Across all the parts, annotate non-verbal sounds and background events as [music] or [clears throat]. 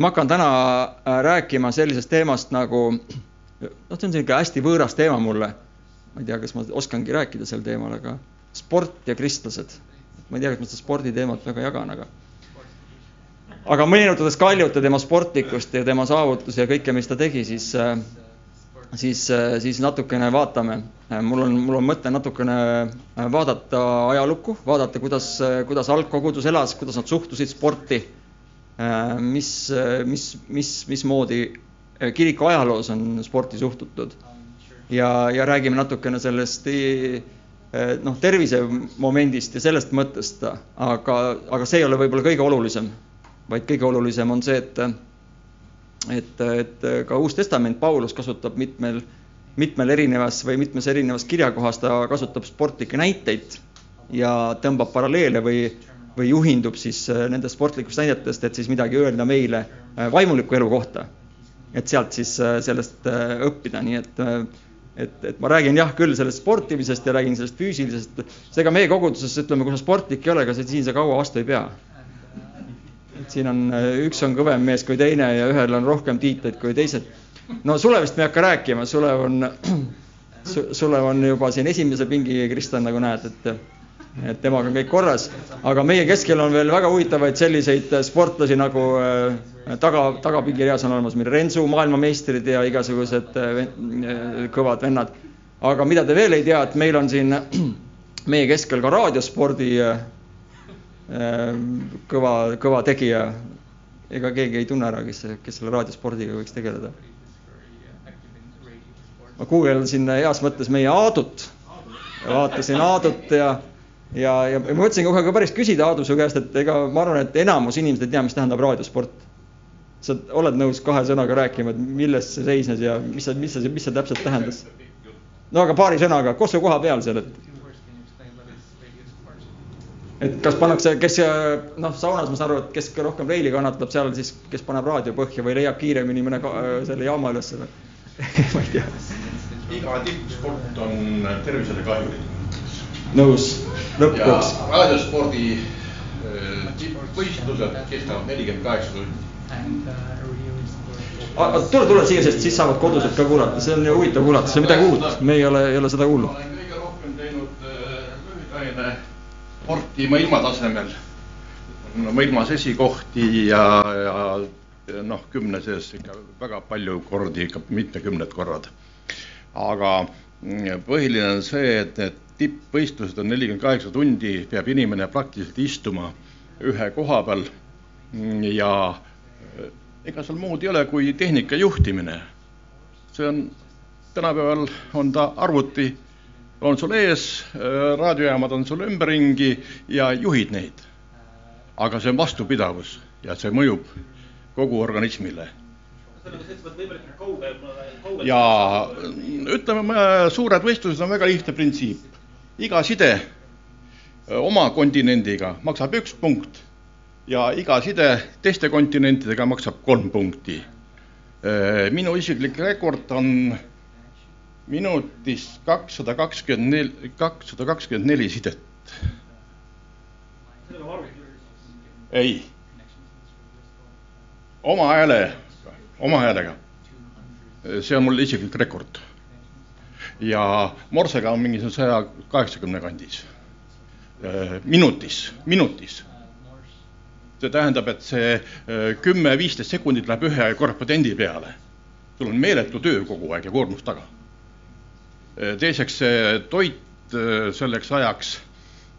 ma hakkan täna äh, rääkima sellisest teemast nagu, noh, see on selline hästi võõras teema mulle. ma ei tea, kas ma oskangi rääkida sel teemal, aga sport ja kristlased. ma ei tea, kas ma seda sporditeemat väga jagan, aga aga meenutades Kaljut ja tema sportlikkust ja tema saavutusi ja kõike, mis ta tegi, siis äh, siis, siis natukene vaatame. mul on, mul on mõte natukene vaadata ajalukku, vaadata, kuidas, kuidas algkogudus elas, kuidas nad suhtusid sporti. Mis, mis, mis, mismoodi kiriku ajaloos on sporti suhtutud. ja, ja räägime natukene sellest noh, tervisemomendist ja sellest mõttest, aga, aga see ei ole võib-olla kõige olulisem, vaid kõige olulisem on see, et et, et ka Uus Testament, Paulus kasutab mitmel, mitmel erinevas või mitmes erinevas kirjakohas, ta kasutab sportlikke näiteid ja tõmbab paralleele või, või juhindub siis äh, nendest sportlikust näidetest, et siis midagi öelda meile äh, vaimuliku elu kohta. et sealt siis äh, sellest õppida, nii et et, et ma räägin jah küll sellest sportimisest ja räägin sellest füüsilisest, seega meie koguduses ütleme, kui sa sportlik ei ole, ega sa siin sa kaua vastu ei pea et siin on, üks on kõvem mees kui teine ja ühel on rohkem tiitleid kui teised. no Sulevist me ei hakka rääkima, Sulev on [clears throat] su,, Sulev on juba siin esimese pingi Kristjan, nagu näed, et et temaga on kõik korras, aga meie keskel on veel väga huvitavaid selliseid sportlasi nagu äh, taga, tagapingireas on olemas meil Rensu maailmameistrid ja igasugused äh, kõvad vennad. aga mida te veel ei tea, et meil on siin meie keskel ka raadiospordi äh, kõva, kõva tegija. ega keegi ei tunne ära, kes, kes selle raadiospordiga võiks tegeleda. ma guugeldasin heas mõttes meie Aadut ja vaatasin Aadut ja, ja, ja ma mõtlesin kohe ka päris küsida Aadu su käest, et ega ma arvan, et enamus inimesed ei tea, mis tähendab raadiosport. sa oled nõus kahe sõnaga rääkima, et milles see seisnes ja mis see, mis see, mis see täpselt tähendas? no aga paari sõnaga, kus sa koha peal seal, et et kas pannakse, kes noh, saunas ma saan aru, et kes rohkem reili kannatab, seal siis, kes paneb raadio põhja või leiab kiiremini mõne selle jaama ülesse või [laughs] ma ei tea. iga tippsport on tervisele kahjulik. nõus, lõpuks. raadiospordi äh, tippvõistlused kestavad nelikümmend kaheksa tundi. tule, tule siia, sest siis saavad kodused ka kuulata, see on ju huvitav kuulata, see on midagi uut, me ei ole, ei ole seda kuulnud. ma olen kõige rohkem teinud äh, lühiaine sporti maailmatasemel. maailmas esikohti ja, ja noh, kümne sees ikka väga palju kordi, ikka mitmekümned korrad. aga mm, põhiline on see, et need tippvõistlused on nelikümmend kaheksa tundi, peab inimene praktiliselt istuma ühe koha peal ja ega seal muud ei ole kui tehnika juhtimine. see on, tänapäeval on ta arvuti on sul ees, äh, raadiojaamad on sul ümberringi ja juhid neid. aga see on vastupidavus ja see mõjub kogu organismile. ja ütleme, suured võistlused on väga lihtne printsiip. Iga side oma kontinendiga maksab üks punkt ja iga side teiste kontinentidega maksab kolm punkti. Minu isiklik rekord on minutis kakssada kakskümmend neli, kakssada kakskümmend neli sidet. ei, oma hääle, oma häälega. see on mul isiklik rekord. Ja morsega on mingisugune saja kaheksakümne kandis. minutis, minutis see tähendab, et see kümme-viisteist sekundit läheb ühe korrespondendi peale. sul on meeletu töö kogu aeg ja koormus taga teiseks, see toit äh, selleks ajaks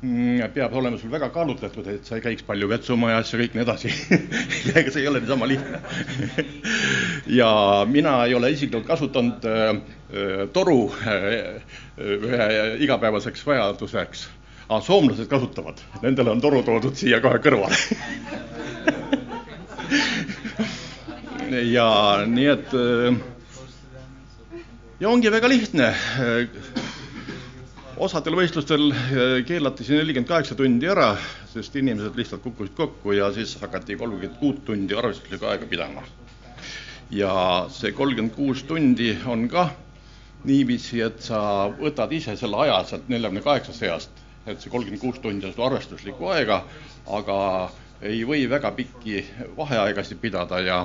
peab olema sul väga kaalutletud, et sa ei käiks palju vetsumajas ja kõik nii edasi. [laughs] Ega see ei ole niisama lihtne. [laughs] Ja mina ei ole isiklikult kasutanud äh, äh toru äh, ühe igapäevaseks vajaduseks, aga soomlased kasutavad, nendele on toru toodud siia kohe kõrvale. [laughs] Ja nii et äh, ja ongi väga lihtne. Osadel võistlustel eh, keelati see nelikümmend kaheksa tundi ära, sest inimesed lihtsalt kukkusid kokku ja siis hakati kolmkümmend kuut tundi arvestuslikku aega pidama. ja see kolmkümmend kuus tundi on kah niiviisi, et sa võtad ise selle aja sealt neljakümne kaheksast seast, et see kolmkümmend kuus tundi on sul arvestuslikku aega, aga ei või väga pikki vaheaegasid pidada ja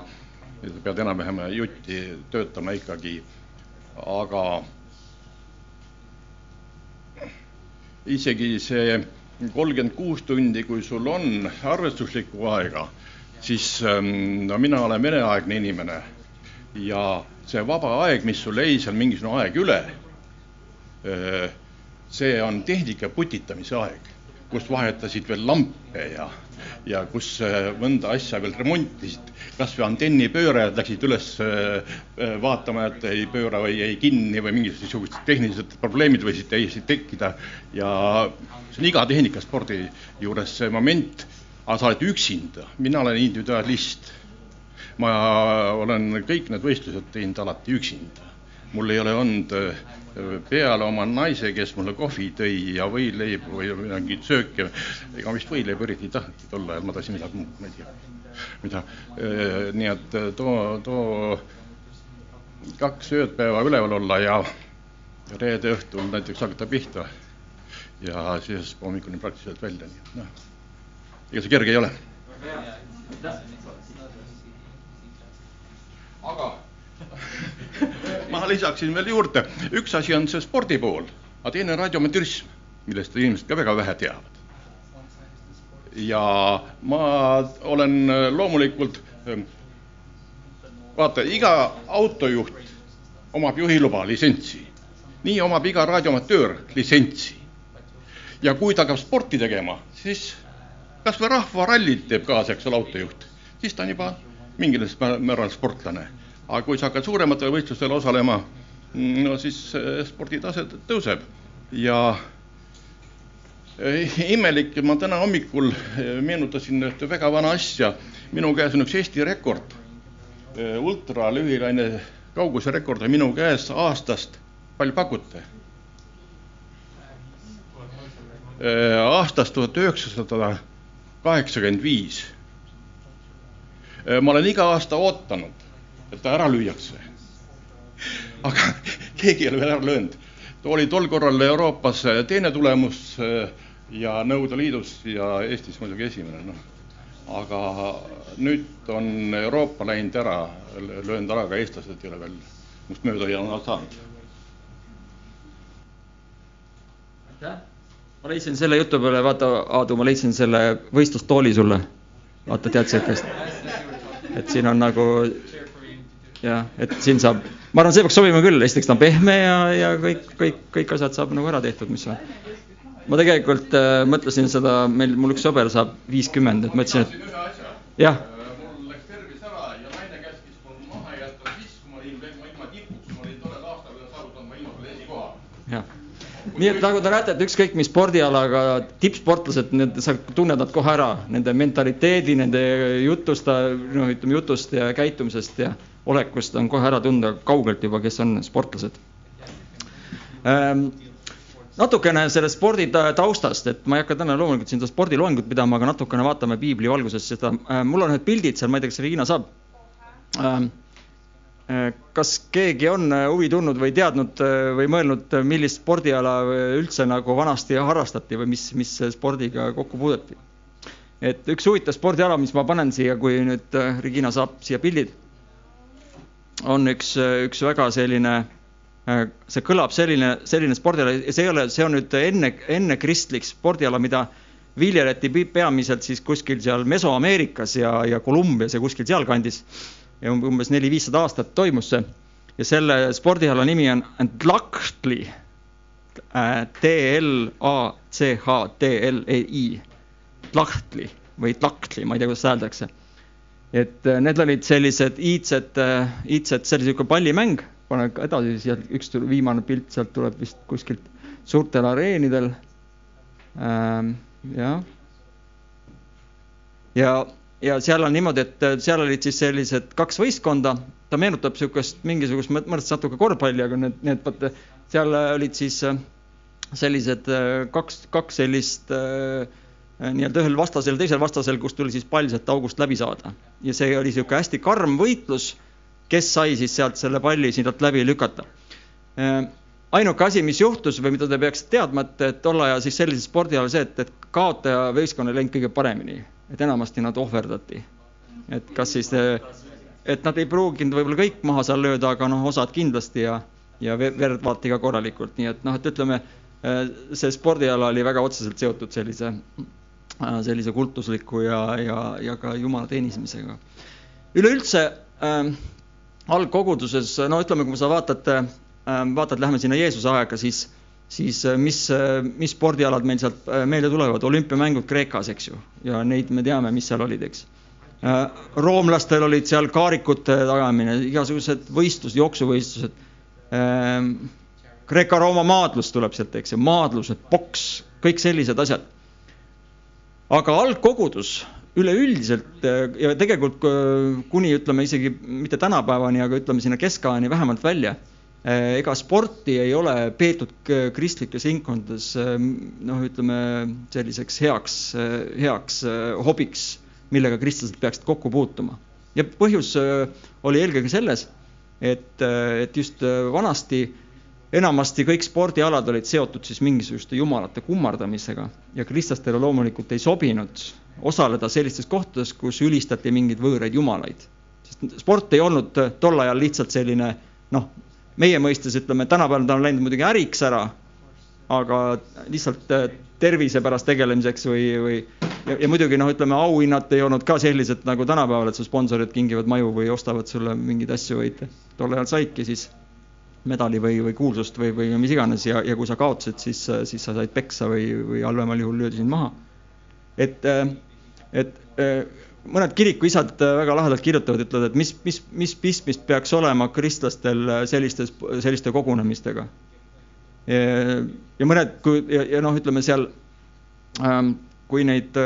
pead enam-vähem jutti töötama ikkagi, aga isegi see kolmkümmend kuus tundi, kui sul on arvestuslikku aega, siis ähm, no mina olen veneaegne inimene ja see vaba aeg, mis sul jäi seal mingisugune aeg üle, äh, see on tehnika putitamise aeg, kus vahetasid veel lampe ja, ja kus äh, mõnda asja veel remontisid, kas või antennipöörajad läksid üles äh, vaatama, et ei pööra või jäi kinni või mingisugused tehnilised probleemid võisid täiesti tekkida ja see on iga tehnikaspordi juures see moment, aga sa oled üksinda, mina olen individualist. ma olen kõik need võistlused teinud alati üksinda. mul ei ole olnud äh, peale oma naise, kes mulle kohvi tõi ja võileibu või mingit sööki, ega vist võileiba eriti ei tahtnudki tol ajal, ma tahtsin midagi muud, ma ei tea, mida. Äh, nii et äh, too, too kaks ööpäeva üleval olla ja reede õhtul näiteks hakata pihta ja siis hommikuni praktiliselt välja, nii et noh, ega see kerge ei ole. aga [laughs] ma lisaksin veel juurde, üks asi on see spordi pool, aga teine radioamatürism, millest inimesed ka väga vähe teavad. ja ma olen loomulikult, vaata, iga autojuht omab juhiluba, litsentsi, nii omab iga raadioamatöör litsentsi ja kui ta hakkab sporti tegema, siis kas või rahvarallit teeb kaasa, eks ole, autojuht, siis ta on juba mingil määral sportlane. Aga kui sa hakkad suurematel võistlustel osalema, no siis sporditase tõuseb ja imelik, ma täna hommikul meenutasin ühte väga vana asja, minu käes on üks Eesti rekord, ultralühilaine kauguse rekord on minu käes aastast, palju pakute? aastast tuhat üheksasada kaheksakümmend viis. ma olen iga aasta ootanud, et ta ära lüüakse. aga keegi ei ole veel ära löönud. oli tol korral Euroopas teine tulemus ja Nõukogude Liidus ja Eestis muidugi esimene, noh. aga nüüd on Euroopa läinud ära, löönud ära, aga eestlased ei ole veel must mööda saanud. aitäh ma leidsin selle jutu peale, vaata, Aadu, ma leidsin selle võistlustooli sulle. vaata, tead siukest? et siin on nagu jah, et siin saab, ma arvan, see peaks sobima küll, esiteks ta on pehme ja, ja kõik, kõik, kõik asjad saab nagu ära tehtud, mis on. ma tegelikult äh, mõtlesin seda, meil, mul üks sõber saab viiskümmend, et mõtlesin, et jah. Nii et nagu te näete, et ükskõik mis spordialaga tippsportlased, need, sa tunned nad kohe ära, nende mentaliteedi, nende jutust, noh, ütleme jutust ja käitumisest ja olekust on kohe ära tunda kaugelt juba, kes on sportlased ähm, natukene sellest spordi taustast, et ma ei hakka täna loomulikult siin seda spordiloengut pidama, aga natukene vaatame piibli valguses seda äh,. mul on ühed pildid seal, ma ei tea, kas Regina saab ähm, Äh, kas keegi on äh, huvi tundnud või teadnud äh, või mõelnud, millist spordiala üldse nagu vanasti harrastati või mis, mis spordiga kokku puudeti? et üks huvitav spordiala, mis ma panen siia, kui nüüd Regina saab siia pildid, on üks, üks väga selline, see kõlab selline, selline spordiala see ei ole, see on nüüd enne, enne kristlik spordiala, mida viljeleti peamiselt siis kuskil seal Mesoameerikas ja, ja Kolumbias ja kuskil sealkandis. Ja umbes neli-viissada aastat toimus see. Ja selle spordiala nimi on Tlachtli T-L-A-C-H-T-L-E-I, Tlachtli või Tlachtli, ma ei tea, kuidas öeldakse. Et äh, need olid sellised iidsed, äh, iidsed, see oli niisugune pallimäng, pane edasi, sealt üks viimane pilt sealt tuleb vist kuskilt suurtel areenidel ähm,. jah. ja, ja seal on niimoodi, et äh, seal olid siis sellised kaks võistkonda, ta meenutab niisugust mingisugust mõttes natuke korvpalli, aga need, need vaata, seal olid siis äh, sellised äh, kaks, kaks sellist nii-öelda ühel vastasel, teisel vastasel, kus tuli siis pall sealt august läbi saada. ja see oli niisugune hästi karm võitlus, kes sai siis sealt selle palli sealt läbi lükata. ainuke asi, mis juhtus või mida te peaksite teadma, et, et tol ajal siis sellises spordialal see, et, et kaotaja võistkonnal ei läinud kõige paremini et enamasti nad ohverdati. et kas siis, et nad ei pruuginud võib-olla kõik maha seal lööda, aga noh, osad kindlasti ja, ja verd vaati ka korralikult, nii et noh, et ütleme, see spordiala oli väga otseselt seotud sellise, sellise kultusliku ja, ja, ja ka jumala teenisemisega. üleüldse äh, algkoguduses, no ütleme, kui sa vaatad äh,, vaatad, lähme sinna Jeesuse aega, siis siis äh, mis, äh, mis spordialad meil sealt äh, meelde tulevad, olümpiamängud Kreekas, eks ju, ja neid me teame, mis seal olid, eks. roomlastel olid seal kaarikute tagamine, igasugused võistlused, jooksuvõistlused. Ähm, Kreeka-Rooma maadlus tuleb sealt, eks ju, maadlused, poks, kõik sellised asjad. Aga algkogudus üleüldiselt ja tegelikult kuni ütleme isegi mitte tänapäevani, aga ütleme sinna keskajani vähemalt välja Äh, ega sporti ei ole peetud kristlikes ringkondades äh, noh, ütleme selliseks heaks, äh, heaks hobiks, millega kristlased peaksid kokku puutuma. ja põhjus oli eelkõige selles, et, et just vanasti enamasti kõik spordialad olid seotud siis mingisuguste jumalate kummardamisega ja kristlastele loomulikult ei sobinud osaleda sellistes kohtades, kus ülistati mingeid võõraid jumalaid. sest sport ei olnud tol ajal lihtsalt selline noh, meie mõistes ütleme, tänapäeval ta on läinud muidugi äriks ära, aga lihtsalt äh, tervise pärast tegelemiseks või, või ja, ja muidugi noh, ütleme auhinnad ei olnud ka sellised nagu tänapäeval, et su sponsorid kingivad maju või ostavad sulle mingeid asju, vaid tol ajal saidki siis medali või, või kuulsust või, või mis iganes ja, ja kui sa kaotasid, siis, siis sa said peksa või, või halvemal juhul löödi sind maha. et, äh, et äh, mõned kirikuisad äh, väga lahedalt kirjutavad, ütlevad, et mis, mis, mis pistmist peaks olema kristlastel sellistes, selliste kogunemistega. ja mõned, kui ja, ja noh, ütleme seal, ähm, kui neid,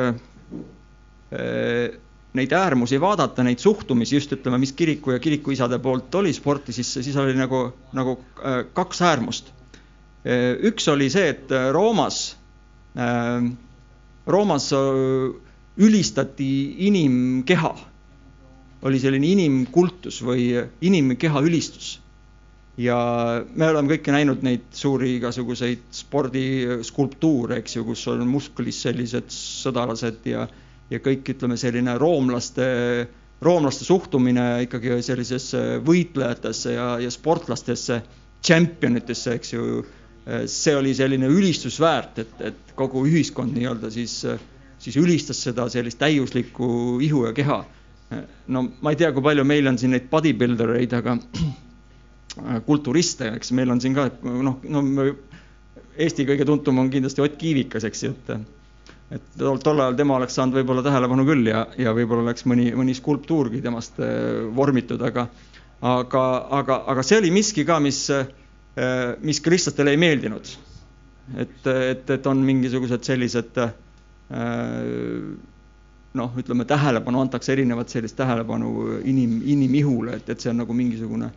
neid äärmusi vaadata, neid suhtumisi just ütleme, mis kiriku ja kirikuisade poolt oli sporti, siis, siis oli nagu, nagu kaks äärmust. üks oli see, et Roomas, Roomas ülistati inimkeha. oli selline inimkultus või inimkeha ülistus. ja me oleme kõike näinud neid suuri igasuguseid spordiskulptuure, eks ju, kus on musklis sellised sõdalased ja, ja kõik, ütleme, selline roomlaste, roomlaste suhtumine ikkagi sellisesse võitlejatesse ja, ja sportlastesse, tšempionitesse, eks ju see oli selline ülistusväärt, et, et kogu ühiskond nii-öelda siis siis ülistas seda sellist täiuslikku ihu ja keha. no ma ei tea, kui palju meil on siin neid bodybuilder eid, aga [clears throat] kulturiste, eks meil on siin ka, noh, no Eesti kõige tuntum on kindlasti Ott Kiivikas, eks ju, et et tol, ajal tema oleks saanud võib-olla tähelepanu küll ja, ja võib-olla oleks mõni, mõni skulptuurgi temast äh, vormitud, aga aga, aga, aga see oli miski ka, mis, äh, mis kristlastele ei meeldinud. et, et, et on mingisugused sellised äh, noh, ütleme tähelepanu antakse erinevat sellist tähelepanu inim, inimihule, et, et see on nagu mingisugune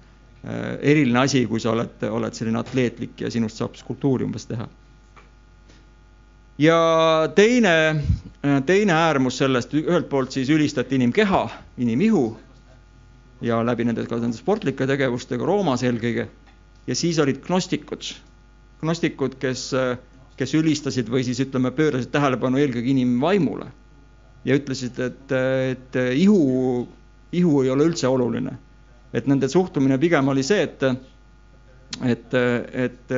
eriline asi, kui sa oled, oled selline atleetlik ja sinust saab skulptuuri umbes teha. Ja teine, äh, teine äärmus sellest, ühelt poolt siis ülistati inimkeha, inimihu ja läbi nende ka nende sportlike tegevustega Roomas eelkõige. ja siis olid gnostikud, gnostikud, kes äh, kes ülistasid või siis ütleme, pöörasid tähelepanu eelkõige inimvaimule ja ütlesid, et, et ihu, ihu ei ole üldse oluline. et nende suhtumine pigem oli see, et, et, et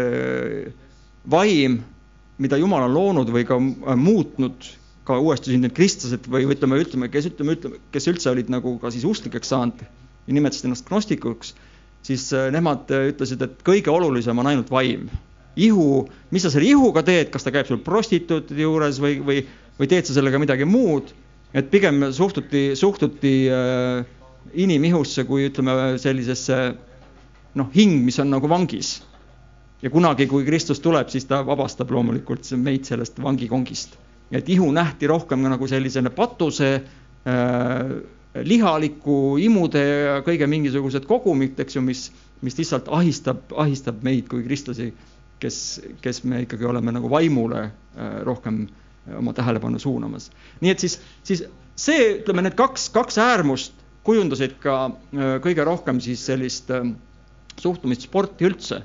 vaim, mida Jumal on loonud või ka muutnud, ka uuesti sündinud kristlased või ütleme, ütleme, kes ütleme, ütleme, kes üldse olid nagu ka siis usklikeks saanud ja nimetasid ennast gnostikuks, siis nemad ütlesid, et kõige olulisem on ainult vaim. Ihu, mis sa selle ihuga teed, kas ta käib sul prostituutide juures või, või, või teed sa sellega midagi muud, et pigem suhtuti, suhtuti äh, inimihusse kui ütleme sellisesse noh, hing, mis on nagu vangis. Ja kunagi, kui Kristus tuleb, siis ta vabastab loomulikult meid sellest vangikongist. et ihu nähti rohkem nagu sellisena patuse äh, lihaliku imude ja kõige mingisugused kogumid, eks ju, mis, mis lihtsalt ahistab, ahistab meid kui kristlasi kes, kes me ikkagi oleme nagu vaimule äh, rohkem äh, oma tähelepanu suunamas. nii et siis, siis see, ütleme, need kaks, kaks äärmust kujundasid ka äh, kõige rohkem siis sellist suhtumist sporti üldse,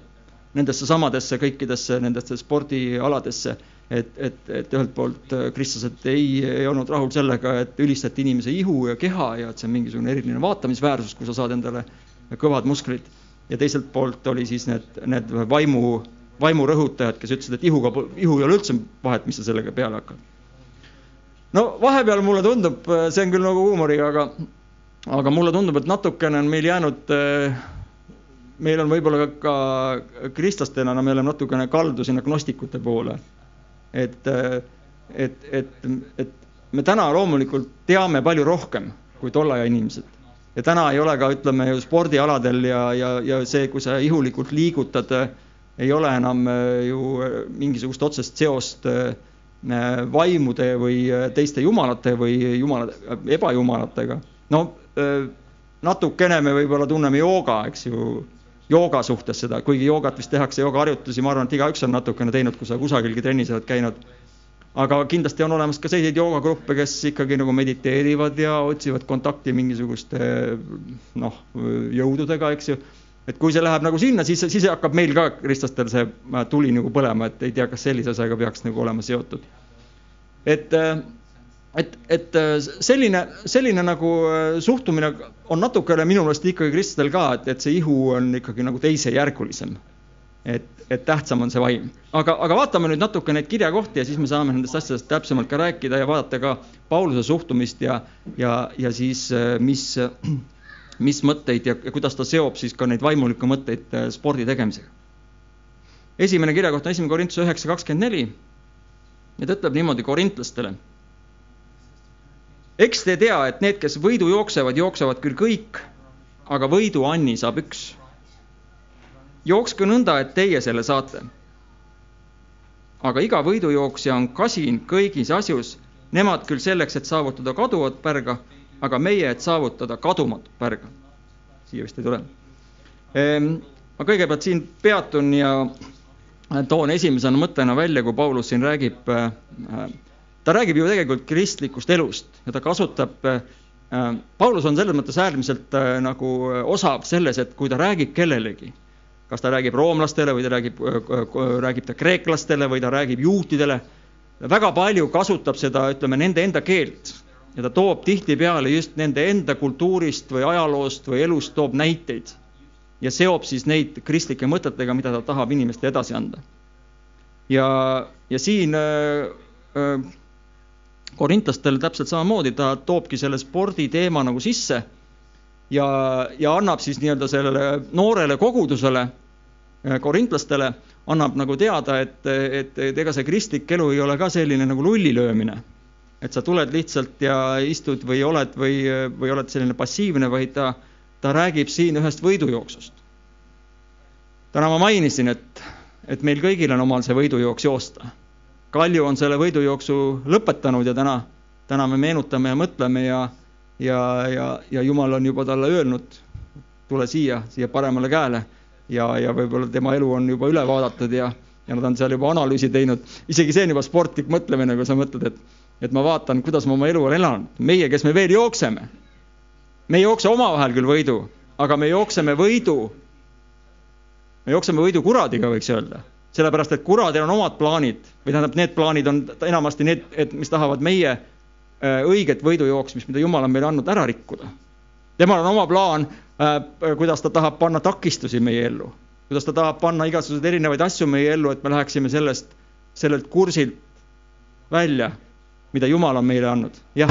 nendesse samadesse kõikidesse nendesse spordialadesse et, et, et ühelt poolt kristlased ei, ei olnud rahul sellega, et ülistati inimese ihu ja keha ja et see on mingisugune eriline vaatamisväärsus, kui sa saad endale kõvad musklid. ja teiselt poolt oli siis need, need vaimu, vaimurõhutajad, kes ütlesid, et ihuga, ihu ei ole üldse vahet, mis sa sellega peale hakkad. no vahepeal mulle tundub, see on küll nagu huumoriga, aga, aga mulle tundub, et natukene on meil jäänud meil on võib-olla ka kristlastena, no me oleme natukene kaldu sinna gnostikute poole. et, et, et, et me täna loomulikult teame palju rohkem kui tolle aja inimesed. ja täna ei ole ka, ütleme ju spordialadel ja, ja, ja see, kui sa ihulikult liigutad, ei ole enam ju mingisugust otsest seost vaimude või teiste jumalate või jumala, ebajumalatega. no natukene me võib-olla tunneme jooga, eks ju jooga suhtes seda, kuigi joogat vist tehakse, joogaharjutusi, ma arvan, et igaüks on natukene teinud, kui sa kusagilgi trennis oled käinud. aga kindlasti on olemas ka selliseid joogagruppe, kes ikkagi nagu mediteerivad ja otsivad kontakti mingisuguste noh, jõududega, eks ju. et kui see läheb nagu sinna, siis, siis hakkab meil ka, kristlastel, see tuli nagu põlema, et ei tea, kas sellise asjaga peaks nagu olema seotud. et et, et äh, selline, selline nagu äh, suhtumine on natukene minu meelest ikkagi kristlastel ka, et, et see ihu on ikkagi nagu teisejärgulisem. et, et tähtsam on see vaim. aga, aga vaatame nüüd natuke neid kirjakohti ja siis me saame nendest asjadest täpsemalt ka rääkida ja vaadata ka Pauluse suhtumist ja, ja, ja siis äh, mis, [clears throat] mis mõtteid ja, ja kuidas ta seob siis ka neid vaimulikke mõtteid spordi tegemisega. esimene kirjakoht on esimene Korintuse üheksa kakskümmend neli ja ta ütleb niimoodi korintlastele eks te tea, et need, kes võidu jooksevad, jooksevad küll kõik, aga võiduanni saab üks. jookske nõnda, et teie selle saate. aga iga võidujooksja on kasin kõigis asjus, nemad küll selleks, et saavutada kaduvat pärga, aga meie, et saavutada kadumatut pärga. siia vist ei tule. Ehm, ma kõigepealt siin peatun ja toon esimesena mõttena välja, kui Paulus siin räägib äh, ta räägib ju tegelikult kristlikust elust ja ta kasutab äh,, Paulus on selles mõttes äärmiselt äh, nagu äh, osav selles, et kui ta räägib kellelegi, kas ta räägib roomlastele või ta räägib räägib ta kreeklastele või ta räägib juutidele, väga palju kasutab seda, ütleme, nende enda keelt ja ta toob tihtipeale just nende enda kultuurist või ajaloost või elust toob näiteid ja seob siis neid kristlike mõtetega, mida ta tahab inimestele edasi anda. ja, ja siin öö, öö, korintlastele täpselt samamoodi, ta toobki selle sporditeema nagu sisse ja, ja annab siis nii-öelda sellele noorele kogudusele, äh, korintlastele, annab nagu teada, et, et, et ega see kristlik elu ei ole ka selline nagu lulli löömine. et sa tuled lihtsalt ja istud või oled või, või oled selline passiivne, vaid ta, ta räägib siin ühest võidujooksust. täna ma mainisin, et, et meil kõigil on omal see võidujooks joosta Kalju on selle võidujooksu lõpetanud ja täna, täna me meenutame ja mõtleme ja, ja, ja, ja Jumal on juba talle öelnud, tule siia, siia paremale käele ja, ja võib-olla tema elu on juba üle vaadatud ja, ja nad on seal juba analüüsi teinud. isegi see on juba sportlik mõtlemine, kui sa mõtled, et, et ma vaatan, kuidas ma oma elu olen elanud. meie, kes me veel jookseme, me ei jookse omavahel küll võidu, aga me jookseme võidu, me jookseme võidu kuradiga, võiks öelda sellepärast et kuradil on omad plaanid või tähendab, need plaanid on enamasti need, et mis tahavad meie äh, õiget võidujooksmist, mida Jumal on meile andnud, ära rikkuda. temal on oma plaan, äh, kuidas ta tahab panna takistusi meie ellu, kuidas ta tahab panna igasuguseid erinevaid asju meie ellu, et me läheksime sellest, sellelt kursilt välja, mida Jumal on meile andnud, jah.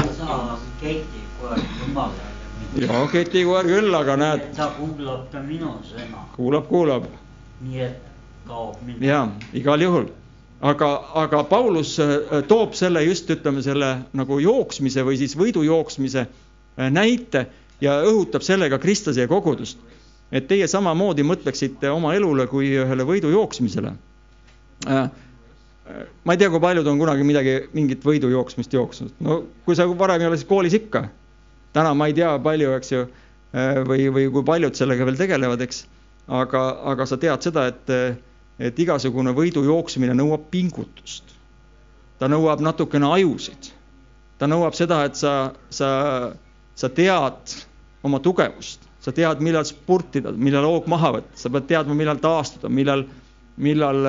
ja aeg küll, aga näed. ta kuulab ka minu sõna. kuulab, kuulab. nii et jaa, igal juhul. aga, aga Paulus äh, toob selle just, ütleme selle nagu jooksmise või siis võidujooksmise äh, näite ja õhutab sellega kristlase ja kogudust. et teie samamoodi mõtleksite oma elule kui ühele võidujooksmisele. Äh, ma ei tea, kui paljud on kunagi midagi, mingit võidujooksmist jooksnud, no kui sa varem ei ole, siis koolis ikka. täna ma ei tea palju, eks ju, või, või kui paljud sellega veel tegelevad, eks, aga, aga sa tead seda, et et igasugune võidu jooksmine nõuab pingutust. ta nõuab natukene ajusid. ta nõuab seda, et sa, sa, sa tead oma tugevust, sa tead, millal spurtida, millal hoog maha võtta, sa pead teadma, millal taastuda, millal, millal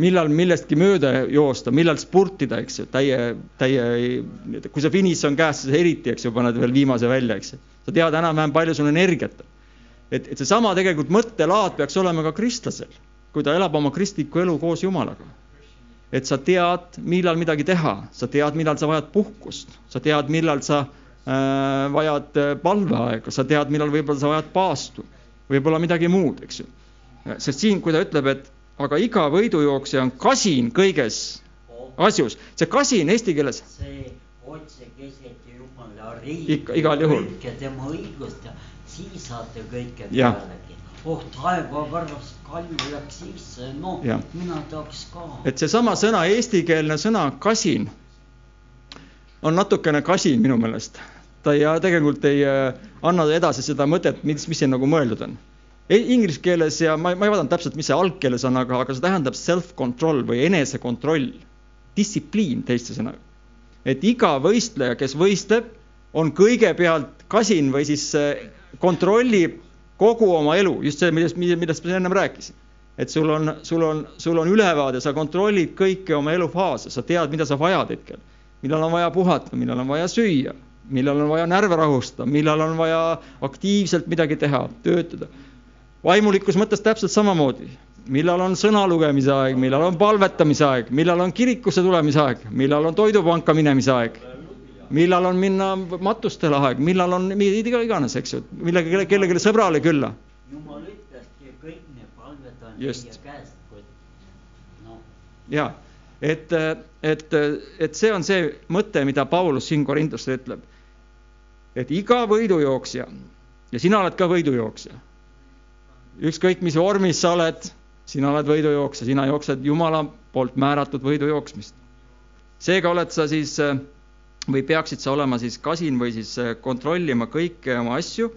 millal millestki mööda joosta, millal spurtida, eks ju, täie, täie, kui see finiš on käes, siis eriti, eks ju, paned veel viimase välja, eks ju. sa tead enam-vähem, palju sul energiat on. et, et seesama tegelikult mõttelaad peaks olema ka kristlasel, kui ta elab oma kristlikku elu koos Jumalaga. et sa tead, millal midagi teha, sa tead, millal sa vajad puhkust, sa tead, millal sa äh, vajad äh, palveaega, sa tead, millal võib-olla sa vajad paastu, võib-olla midagi muud, eks ju. sest siin, kui ta ütleb, et aga iga võidujooksja on kasin kõiges asjus. see kasin eesti keeles. see otse keset Jumala riiki. igal juhul. ja tema õigust ja siis saate kõike pealegi. Oh taeva pärast kalju läks sisse, noh Ja. mina tahaks ka. et seesama sõna, eestikeelne sõna kasin on natukene kasin minu meelest. ta ei, tegelikult ei äh, anna edasi seda mõtet, mis, mis siin nagu mõeldud on. Inglise keeles ja ma, ma ei vaadanud täpselt, mis see algkeeles on, aga, aga see tähendab self-control või enesekontroll, distsipliin teiste sõnaga. et iga võistleja, kes võistleb, on kõigepealt kasin või siis äh, kontrollib kogu oma elu, just see, millest, millest ma ennem rääkisin et sul on, sul on, sul on ülevaade, sa kontrollid kõiki oma elufaase, sa tead, mida sa vajad hetkel. millal on vaja puhata, millal on vaja süüa, millal on vaja närve rahustada, millal on vaja aktiivselt midagi teha, töötada. vaimulikus mõttes täpselt samamoodi, millal on sõna lugemise aeg, millal on palvetamise aeg, millal on kirikusse tulemise aeg, millal on toidupanka minemise aeg, millal on minna matustele aeg, millal on mida iganes, eks ju, millega kelle, kellelegi sõbrale külla? Jumal ütleski, kõik need palved on teie käest, kuid noh, ja et, et, et see on see mõte, mida Paulus siin Korintustele ütleb. et iga võidujooksja ja sina oled ka võidujooksja. ükskõik, mis vormis sa oled, sina oled võidujooksja, sina jooksed Jumala poolt määratud võidujooksmist. seega oled sa siis või peaksid sa olema siis kasin või siis kontrollima kõiki oma asju.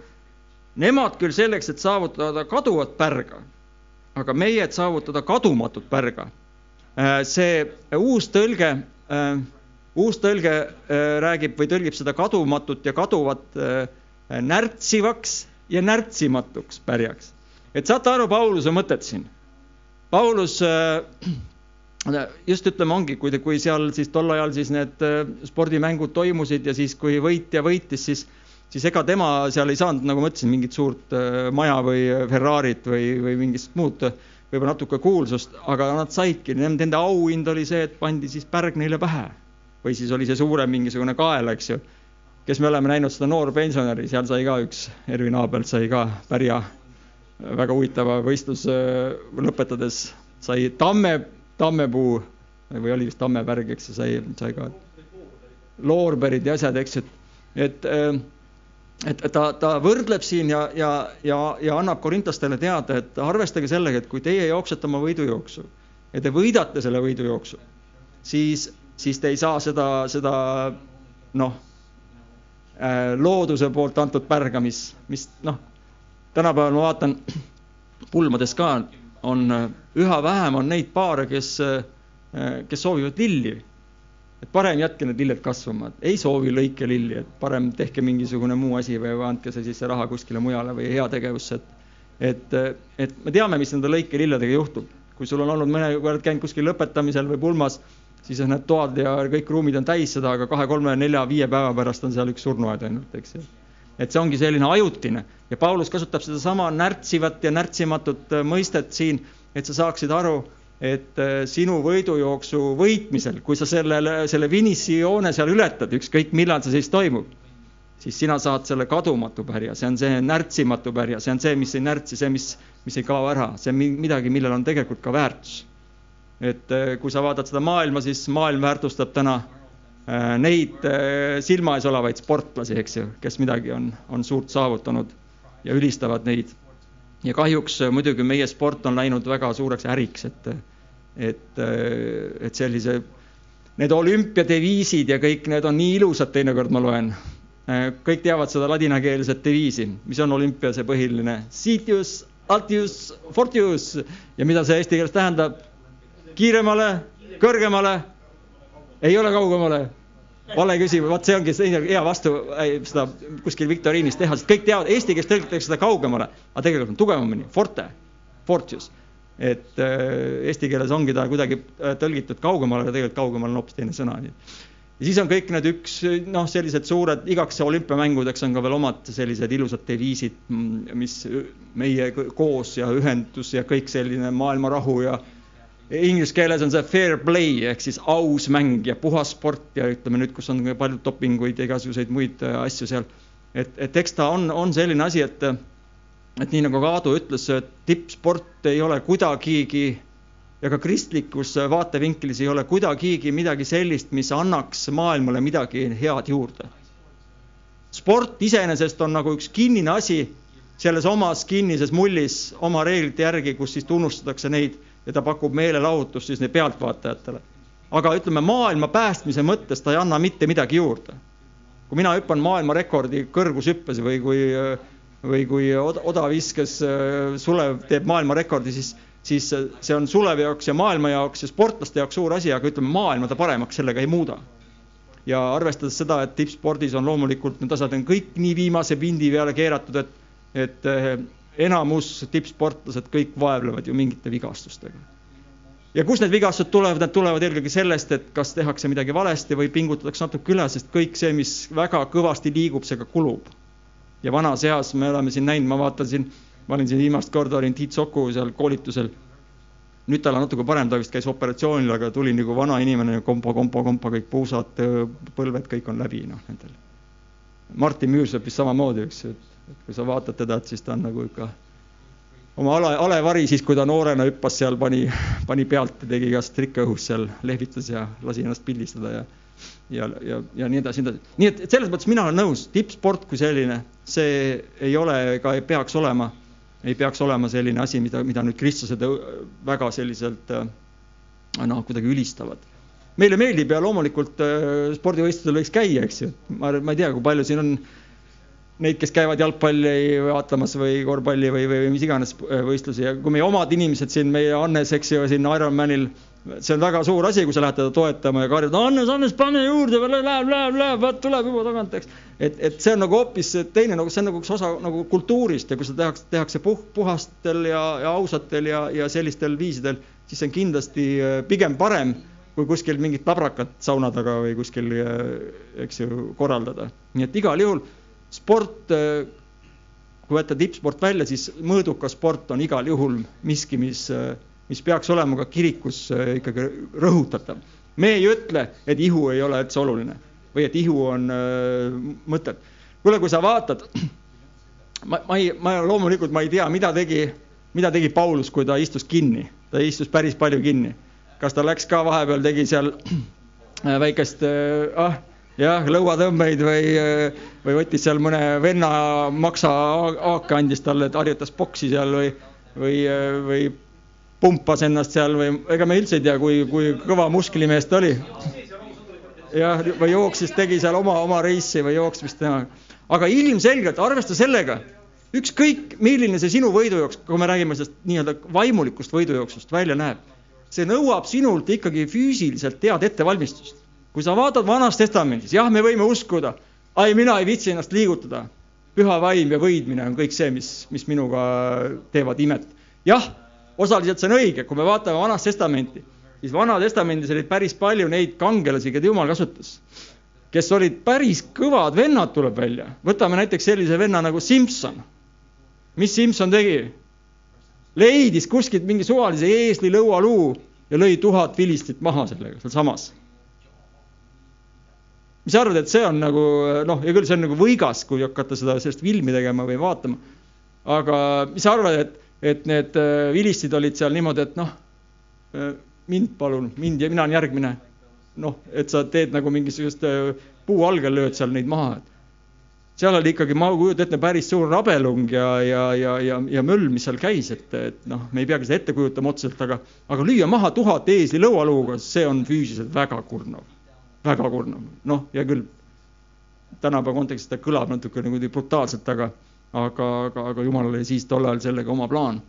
Nemad küll selleks, et saavutada kaduvat pärga, aga meie, et saavutada kadumatut pärga see uus tõlge, uus tõlge räägib või tõlgib seda kadumatut ja kaduvat närtsivaks ja närtsimatuks pärjaks. et saate aru Pauluse mõtet siin? Paulus just ütleme, ongi, kui, kui seal siis tol ajal siis need spordimängud toimusid ja siis, kui võitja võitis, siis siis ega tema seal ei saanud, nagu ma ütlesin, mingit suurt maja või Ferrarit või, või mingit muud võib-olla natuke kuulsust, aga nad saidki, nende auhind oli see, et pandi siis pärg neile pähe. või siis oli see suurem mingisugune kael, eks ju. kes me oleme näinud seda noorpensionäri, seal sai ka üks, Ervin Aabelt sai ka pärja väga huvitava võistluse lõpetades, sai tamme, tammepuu või oli vist tammepärg, eks ju, sai, sai ka. Loorberid ja asjad, eks et, et et ta, ta võrdleb siin ja, ja, ja, ja annab korintlastele teada, et arvestage sellega, et kui teie jooksete oma võidujooksu ja te võidate selle võidujooksu, siis, siis te ei saa seda, seda noh, looduse poolt antud pärga, mis, mis noh, tänapäeval ma vaatan [clears throat] pulmades ka on üha vähem on neid paare, kes, kes soovivad lilli et parem jätke need lilled kasvama, et ei soovi lõikelilli, et parem tehke mingisugune muu asi või andke see siis see raha kuskile mujale või heategevusse, et et, et me teame, mis nende lõikelilledega juhtub. kui sul on olnud mõne kord käinud kuskil lõpetamisel või pulmas, siis need toad ja kõik ruumid on täis seda, aga kahe, kolme, nelja, viie päeva pärast on seal üks surnuaed ainult, eks ju. Et see ongi selline ajutine. Ja Paulus kasutab sedasama närtsivat ja närtsimatut mõistet siin, et sa saaksid aru et sinu võidujooksu võitmisel, kui sa sellele, selle finišijoone seal ületad, ükskõik millal see siis toimub, siis sina saad selle kadumatu pärja, see on see närtsimatu pärja, see on see, mis ei närtsi, see, mis, mis ei kao ära, see on midagi, millel on tegelikult ka väärtus. et kui sa vaatad seda maailma, siis maailm väärtustab täna neid silma ees olevaid sportlasi, eks ju, kes midagi on, on suurt saavutanud ja ülistavad neid. Ja kahjuks muidugi meie sport on läinud väga suureks äriks, et, et, et sellise, need olümpiadeviisid ja kõik need on nii ilusad, teinekord ma loen. kõik teavad seda ladinakeelset deviisi, mis on olümpia see põhiline, sitius, altius, fortius. Ja mida see eesti keeles tähendab? kiiremale, kõrgemale, ei ole kaugemale vale küsimus, vot see ongi hea vastu seda kuskil viktoriinis teha, sest kõik teavad, eesti keeles tõlgitakse seda kaugemale, aga tegelikult on tugevamini, forte, fortius. et äh, eesti keeles ongi ta kuidagi äh, tõlgitud kaugemale, aga tegelikult kaugemal on hoopis teine sõna. ja siis on kõik need üks noh, sellised suured, igaks olümpiamängudeks on ka veel omad sellised ilusad deviisid, mm, mis meie koos ja ühendus ja kõik selline maailma rahu ja inglise keeles on see fair play ehk siis aus mäng ja puhas sport ja ütleme nüüd, kus on palju dopinguid ja igasuguseid muid äh, asju seal. et, et eks ta on, on selline asi, et, et nii nagu ka Aadu ütles, tippsport ei ole kuidagigi ja ka kristlikus vaatevinklis ei ole kuidagigi midagi sellist, mis annaks maailmale midagi head juurde. sport iseenesest on nagu üks kinnine asi selles omas kinnises mullis oma reeglite järgi, kus siis tunnustatakse neid ja ta pakub meelelahutust siis pealtvaatajatele. aga ütleme, maailma päästmise mõttes ta ei anna mitte midagi juurde. kui mina hüppan maailmarekordi kõrgushüppes või kui, või kui odaviskes äh, Sulev teeb maailmarekordi, siis, siis see on Sulevi jaoks ja maailma jaoks ja sportlaste jaoks suur asi, aga ütleme, maailma ta paremaks sellega ei muuda ja arvestades seda, et tippspordis on loomulikult need asjad on kõik nii viimase pindi peale keeratud, et, et enamus tippsportlased kõik vaevlevad ju mingite vigastustega. ja kust need vigastused tulevad, need tulevad eelkõige sellest, et kas tehakse midagi valesti või pingutatakse natuke üle, sest kõik see, mis väga kõvasti liigub, see ka kulub. ja vanas eas me oleme siin näinud, ma vaatan siin, ma olin siin viimast korda, olin Tiit Soku seal koolitusel. nüüd tal on natuke parem, ta vist käis operatsioonil, aga tuli nagu vana inimene, kompa, kompa, kompa, kõik puusad, põlved, kõik on läbi, noh, nendel. Martin Müürsepp vist samamoodi, eks, et et kui sa vaatad teda, et siis ta on nagu ikka oma ale, alevari siis, kui ta noorena hüppas seal, pani, pani pealt ja tegi igast trikke õhus seal, lehvitas ja lasi ennast pildistada ja ja, ja, ja nii edasi, nii edasi. nii et selles mõttes mina olen nõus, tippsport kui selline, see ei ole ega ei peaks olema, ei peaks olema selline asi, mida, mida nüüd kristlased väga selliselt noh, kuidagi ülistavad. meile meeldib ja loomulikult spordivõistlustel võiks käia, eks ju, ma, ma ei tea, kui palju siin on neid, kes käivad jalgpalli vaatamas või korvpalli või, või mis iganes võistlusi ja kui meie omad inimesed siin, meie Hannes, eks ju, siin Ironmanil, see on väga suur asi, kui sa lähed teda toetama ja karjud, Hannes, Hannes, pane juurde, läheb, läheb, läheb, vaat tuleb juba tagant, eks. et, et see on nagu hoopis teine, nagu see on nagu üks osa nagu kultuurist ja kui seda tehakse, tehakse puh, puhastel ja, ja ausatel ja, ja sellistel viisidel, siis see on kindlasti äh, pigem parem kui kuskil mingit labrakat sauna taga või kuskil, äh, eks ju, korraldada. nii et igal juhul sport, äh, kui võtta tippsport välja, siis mõõdukas sport on igal juhul miski, mis, äh, mis peaks olema ka kirikus äh, ikkagi rõhutatav. me ei ütle, et ihu ei ole üldse oluline või et ihu on mõtted. kuule, kui sa vaatad, ma, ma ei, ma loomulikult ma ei tea, mida tegi, mida tegi Paulus, kui ta istus kinni, ta istus päris palju kinni. kas ta läks ka vahepeal, tegi seal väikest ah, jah, lõuatõmbeid või, või võttis seal mõne venna maksa haake, andis talle, et harjutas boksi seal või, või, või pumpas ennast seal või ega me üldse ei tea, kui, kui kõva musklimees ta oli. jah, või jooksis, tegi seal oma, oma reisi või jooksmist teha. aga ilmselgelt arvesta sellega, ükskõik milline see sinu võidujooks, kui me räägime sellest nii-öelda vaimulikust võidujooksust välja näeb, see nõuab sinult ikkagi füüsiliselt head ettevalmistust kui sa vaatad Vanas Testamendis, jah, me võime uskuda, ai, mina ei viitsi ennast liigutada. püha vaim ja võidmine on kõik see, mis, mis minuga teevad imet. jah, osaliselt see on õige, kui me vaatame Vanas Testamenti, siis Vana Testamendis oli päris palju neid kangelasi, keda Jumal kasutas, kes olid päris kõvad vennad, tuleb välja. võtame näiteks sellise venna nagu Simson. mis Simson tegi? leidis kuskilt mingi suvalise eesli lõualuu ja lõi tuhat vilistit maha sellega sealsamas mis sa arvad, et see on nagu noh, hea küll, see on nagu võigas, kui hakata seda, sellest filmi tegema või vaatama. aga mis sa arvad, et, et need äh, vilistid olid seal niimoodi, et noh, äh, mind palun, mind ja mina olen järgmine. noh, et sa teed nagu mingisugust äh, puu algel lööd seal neid maha, seal oli ikkagi, ma kujutan ette, päris suur rabelung ja, ja, ja, ja, ja möll, mis seal käis, et, et noh, me ei peagi seda ette kujutama otseselt, aga, aga lüüa maha tuhat eesli lõualuuga, see on füüsiliselt väga kurnav väga kurnav, noh, hea küll, tänapäeva kontekstis ta kõlab natuke nagu brutaalselt, aga, aga, aga, aga jumalal oli siis tol ajal sellega oma plaan.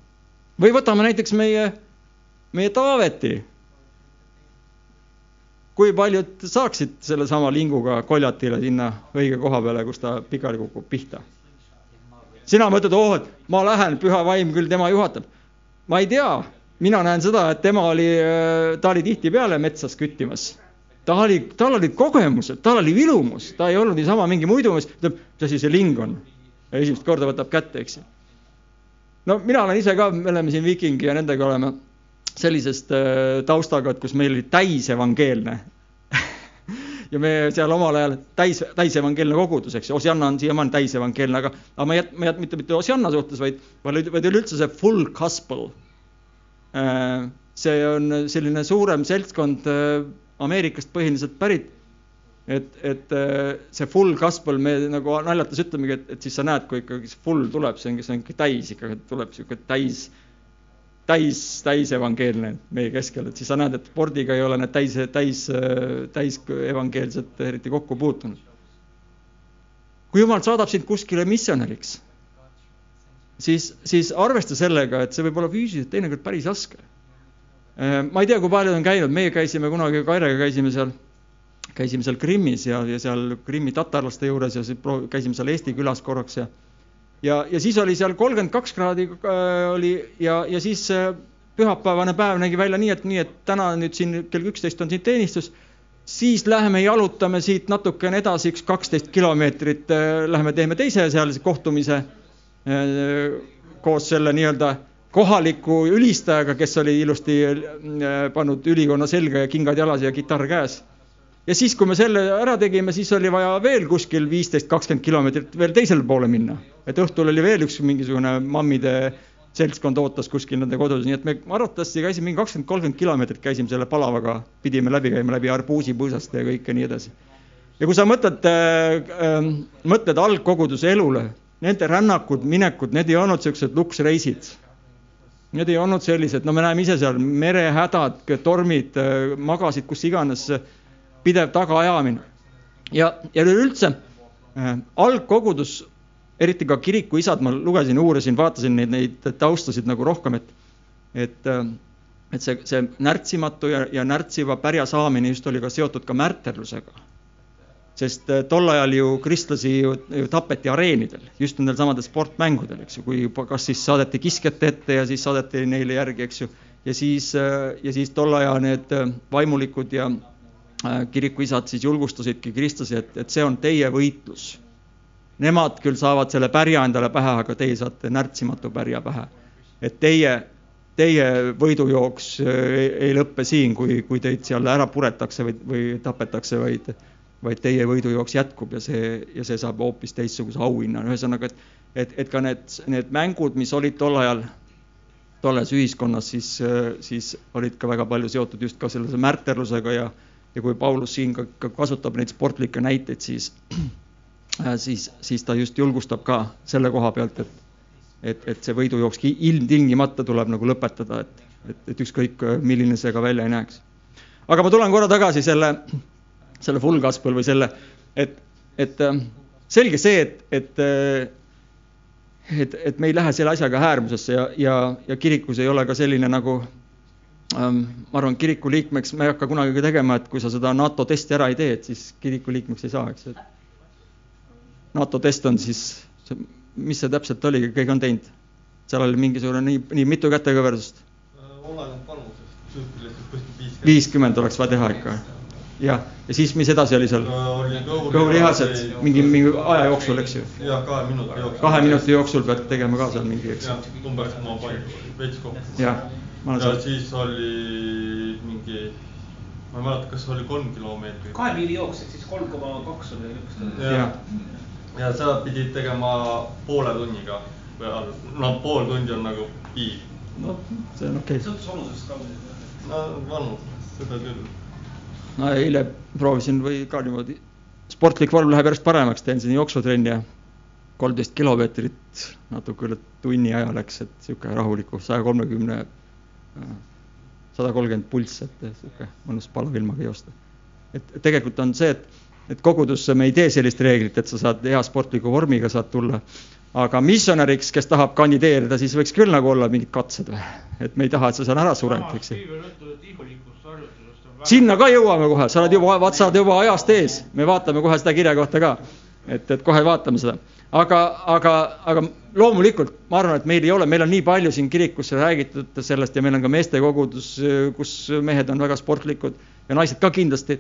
või võtame näiteks meie, meie Taaveti. kui paljud saaksid sellesama linguga koljatile sinna õige koha peale, kus ta pikali kukub pihta? sina mõtled, oh, et ma lähen, püha vaim küll tema juhatab. ma ei tea, mina näen seda, et tema oli, ta oli tihtipeale metsas küttimas. Ta oli, tal olid kogemused, tal oli vilumus, ta ei olnud niisama mingi muidumees, ütleb, mis asi see ling on. esimest korda võtab kätte, eks ju. no mina olen ise ka, me oleme siin Viking ja nendega oleme sellisest äh, taustaga, et kus meil oli täisevangeelne [laughs] ja me seal omal ajal täis, täisevangeelne kogudus, eks ju, Osianna on siiamaani täisevangeelne, aga, aga ma ei jät-, ma ei jät-, mitte, mitte Osianna suhtes, vaid, vaid, vaid üleüldse see full gospel. Äh, see on selline suurem seltskond äh, Ameerikast põhiliselt pärit. et, et see full gospel, me nagu naljates ütlemegi, et, et siis sa näed, kui ikkagi see full tuleb, see ongi, see on ikka täis ikkagi, tuleb niisugune täis täis, täisevangeelne meie keskel, et siis sa näed, et spordiga ei ole need täis, täis, täis evangeelsed eriti kokku puutunud. kui jumal saadab sind kuskile missionäriks, siis, siis arvesta sellega, et see võib olla füüsiliselt teinekord päris raske. Ma ei tea, kui paljud on käinud, meie käisime kunagi Kairega käisime seal, käisime seal Krimmis ja, ja seal Krimmi tatarlaste juures ja siis käisime seal Eesti külas korraks ja ja, ja siis oli seal kolmkümmend kaks kraadi äh, oli ja, ja siis äh, pühapäevane päev nägi välja nii, et nii, et täna nüüd siin kell üksteist on siin teenistus, siis läheme jalutame siit natukene edasi, üks kaksteist kilomeetrit äh,, läheme teeme teise seal kohtumise äh, koos selle nii-öelda kohaliku ülistajaga, kes oli ilusti äh, pannud ülikonna selga ja kingad jalas ja kitarr käes ja siis, kui me selle ära tegime, siis oli vaja veel kuskil viisteist, kakskümmend kilomeetrit veel teisele poole minna. et õhtul oli veel üks mingisugune mammide seltskond ootas kuskil nende kodus, nii et me arvatavasti käisime mingi kakskümmend, kolmkümmend kilomeetrit käisime selle palavaga, pidime läbi käima läbi arbuusipõõsaste ja kõike nii edasi. ja kui sa mõtled äh,, mõtled algkoguduse elule, nende rännakud, minekud, need ei olnud niisugused luksreisid. Need ei olnud sellised, no me näeme ise seal merehädad, tormid, magasid kus iganes pidev tagaajamine. ja, ja üleüldse äh, algkogudus, eriti ka kirikuisad, ma lugesin, uurisin, vaatasin neid, neid taustasid nagu rohkem, et, et äh, et see, see närtsimatu ja, ja närtsiva pärja saamine just oli ka seotud ka märterlusega. Sest äh, tol ajal ju kristlasi ju, ju tapeti areenidel, just nendel samadel sportmängudel, eks ju, kui kas siis saadeti kiskjate ette ja siis saadeti neile järgi, eks ju, ja siis, äh, ja siis tol ajal need äh, vaimulikud ja kirikuisad siis julgustasidki kristlasi, et, et see on teie võitlus. Nemad küll saavad selle pärja endale pähe, aga teie saate närtsimatu pärja pähe. et teie, teie võidujooks ei, ei lõppe siin, kui, kui teid seal ära puretakse või, või tapetakse, vaid, vaid teie võidujooks jätkub ja see, ja see saab hoopis teistsuguse auhinna. ühesõnaga, et, et, et ka need, need mängud, mis olid tol ajal tolles ühiskonnas, siis, siis olid ka väga palju seotud just ka sellise märterlusega ja ja kui Paulus siin ka, ka kasutab neid sportlikke näiteid, siis, äh, siis, siis ta just julgustab ka selle koha pealt, et, et, et see võidujooks ilmtingimata tuleb nagu lõpetada, et, et, et ükskõik, milline see ka välja ei näeks. aga ma tulen korra tagasi selle, selle full gospel või selle, et, et äh, selge see, et, et et, et me ei lähe selle asjaga äärmusesse ja, ja, ja kirikus ei ole ka selline nagu Ähm, ma arvan, kiriku liikmeks me ei hakka kunagi tegema, et kui sa seda NATO testi ära ei tee, et siis kiriku liikmeks ei saa, eks ju. NATO test on siis, mis see täpselt oli, keegi on teinud? seal oli mingisugune nii, nii mitu kätekõverdust? oleneb vanusest, viiskümmend oleks vaja teha ikka. Jah, ja siis, mis edasi oli seal? kõhulihased mingi, mingi aja jooksul, eks ju? jah, kahe minuti jooksul. kahe minuti jooksul pead tegema ka seal mingi, eks umbes sama palju, veits kokku. jah ja seal... siis oli mingi, ma ei mäleta, kas oli kolm kilomeetrit. kahe miili jooks, ehk siis kolm koma kaks oli niisugust. ja, ja sa pidid tegema poole tunniga peal, no pool tundi on nagu piir. no see on okei okay.. sõltus vanusest ka muidugi. no vanus, seda küll. No eile proovisin või ka niimoodi, sportlik vorm läheb järjest paremaks, teen siin jooksutrenni ja kolmteist kilomeetrit natuke üle tunni aja läks, et niisugune rahuliku saja kolmekümne sada kolmkümmend pulss, et sihuke mõnus palavilmaga joosta. et tegelikult on see, et, et kogudusse me ei tee sellist reeglit, et sa saad hea sportliku vormiga saad tulla. aga missionäriks, kes tahab kandideerida, siis võiks küll nagu olla mingid katsed või, et me ei taha, et sa seal ära sured, eks ju. Sinna ka jõuame kohe, sa oled juba, vaat sa oled juba ajast ees, me vaatame kohe seda kirja kohta ka. et, et kohe vaatame seda aga, aga, aga loomulikult ma arvan, et meil ei ole, meil on nii palju siin kirikus räägitud sellest ja meil on ka meestekogudus, kus mehed on väga sportlikud ja naised ka kindlasti.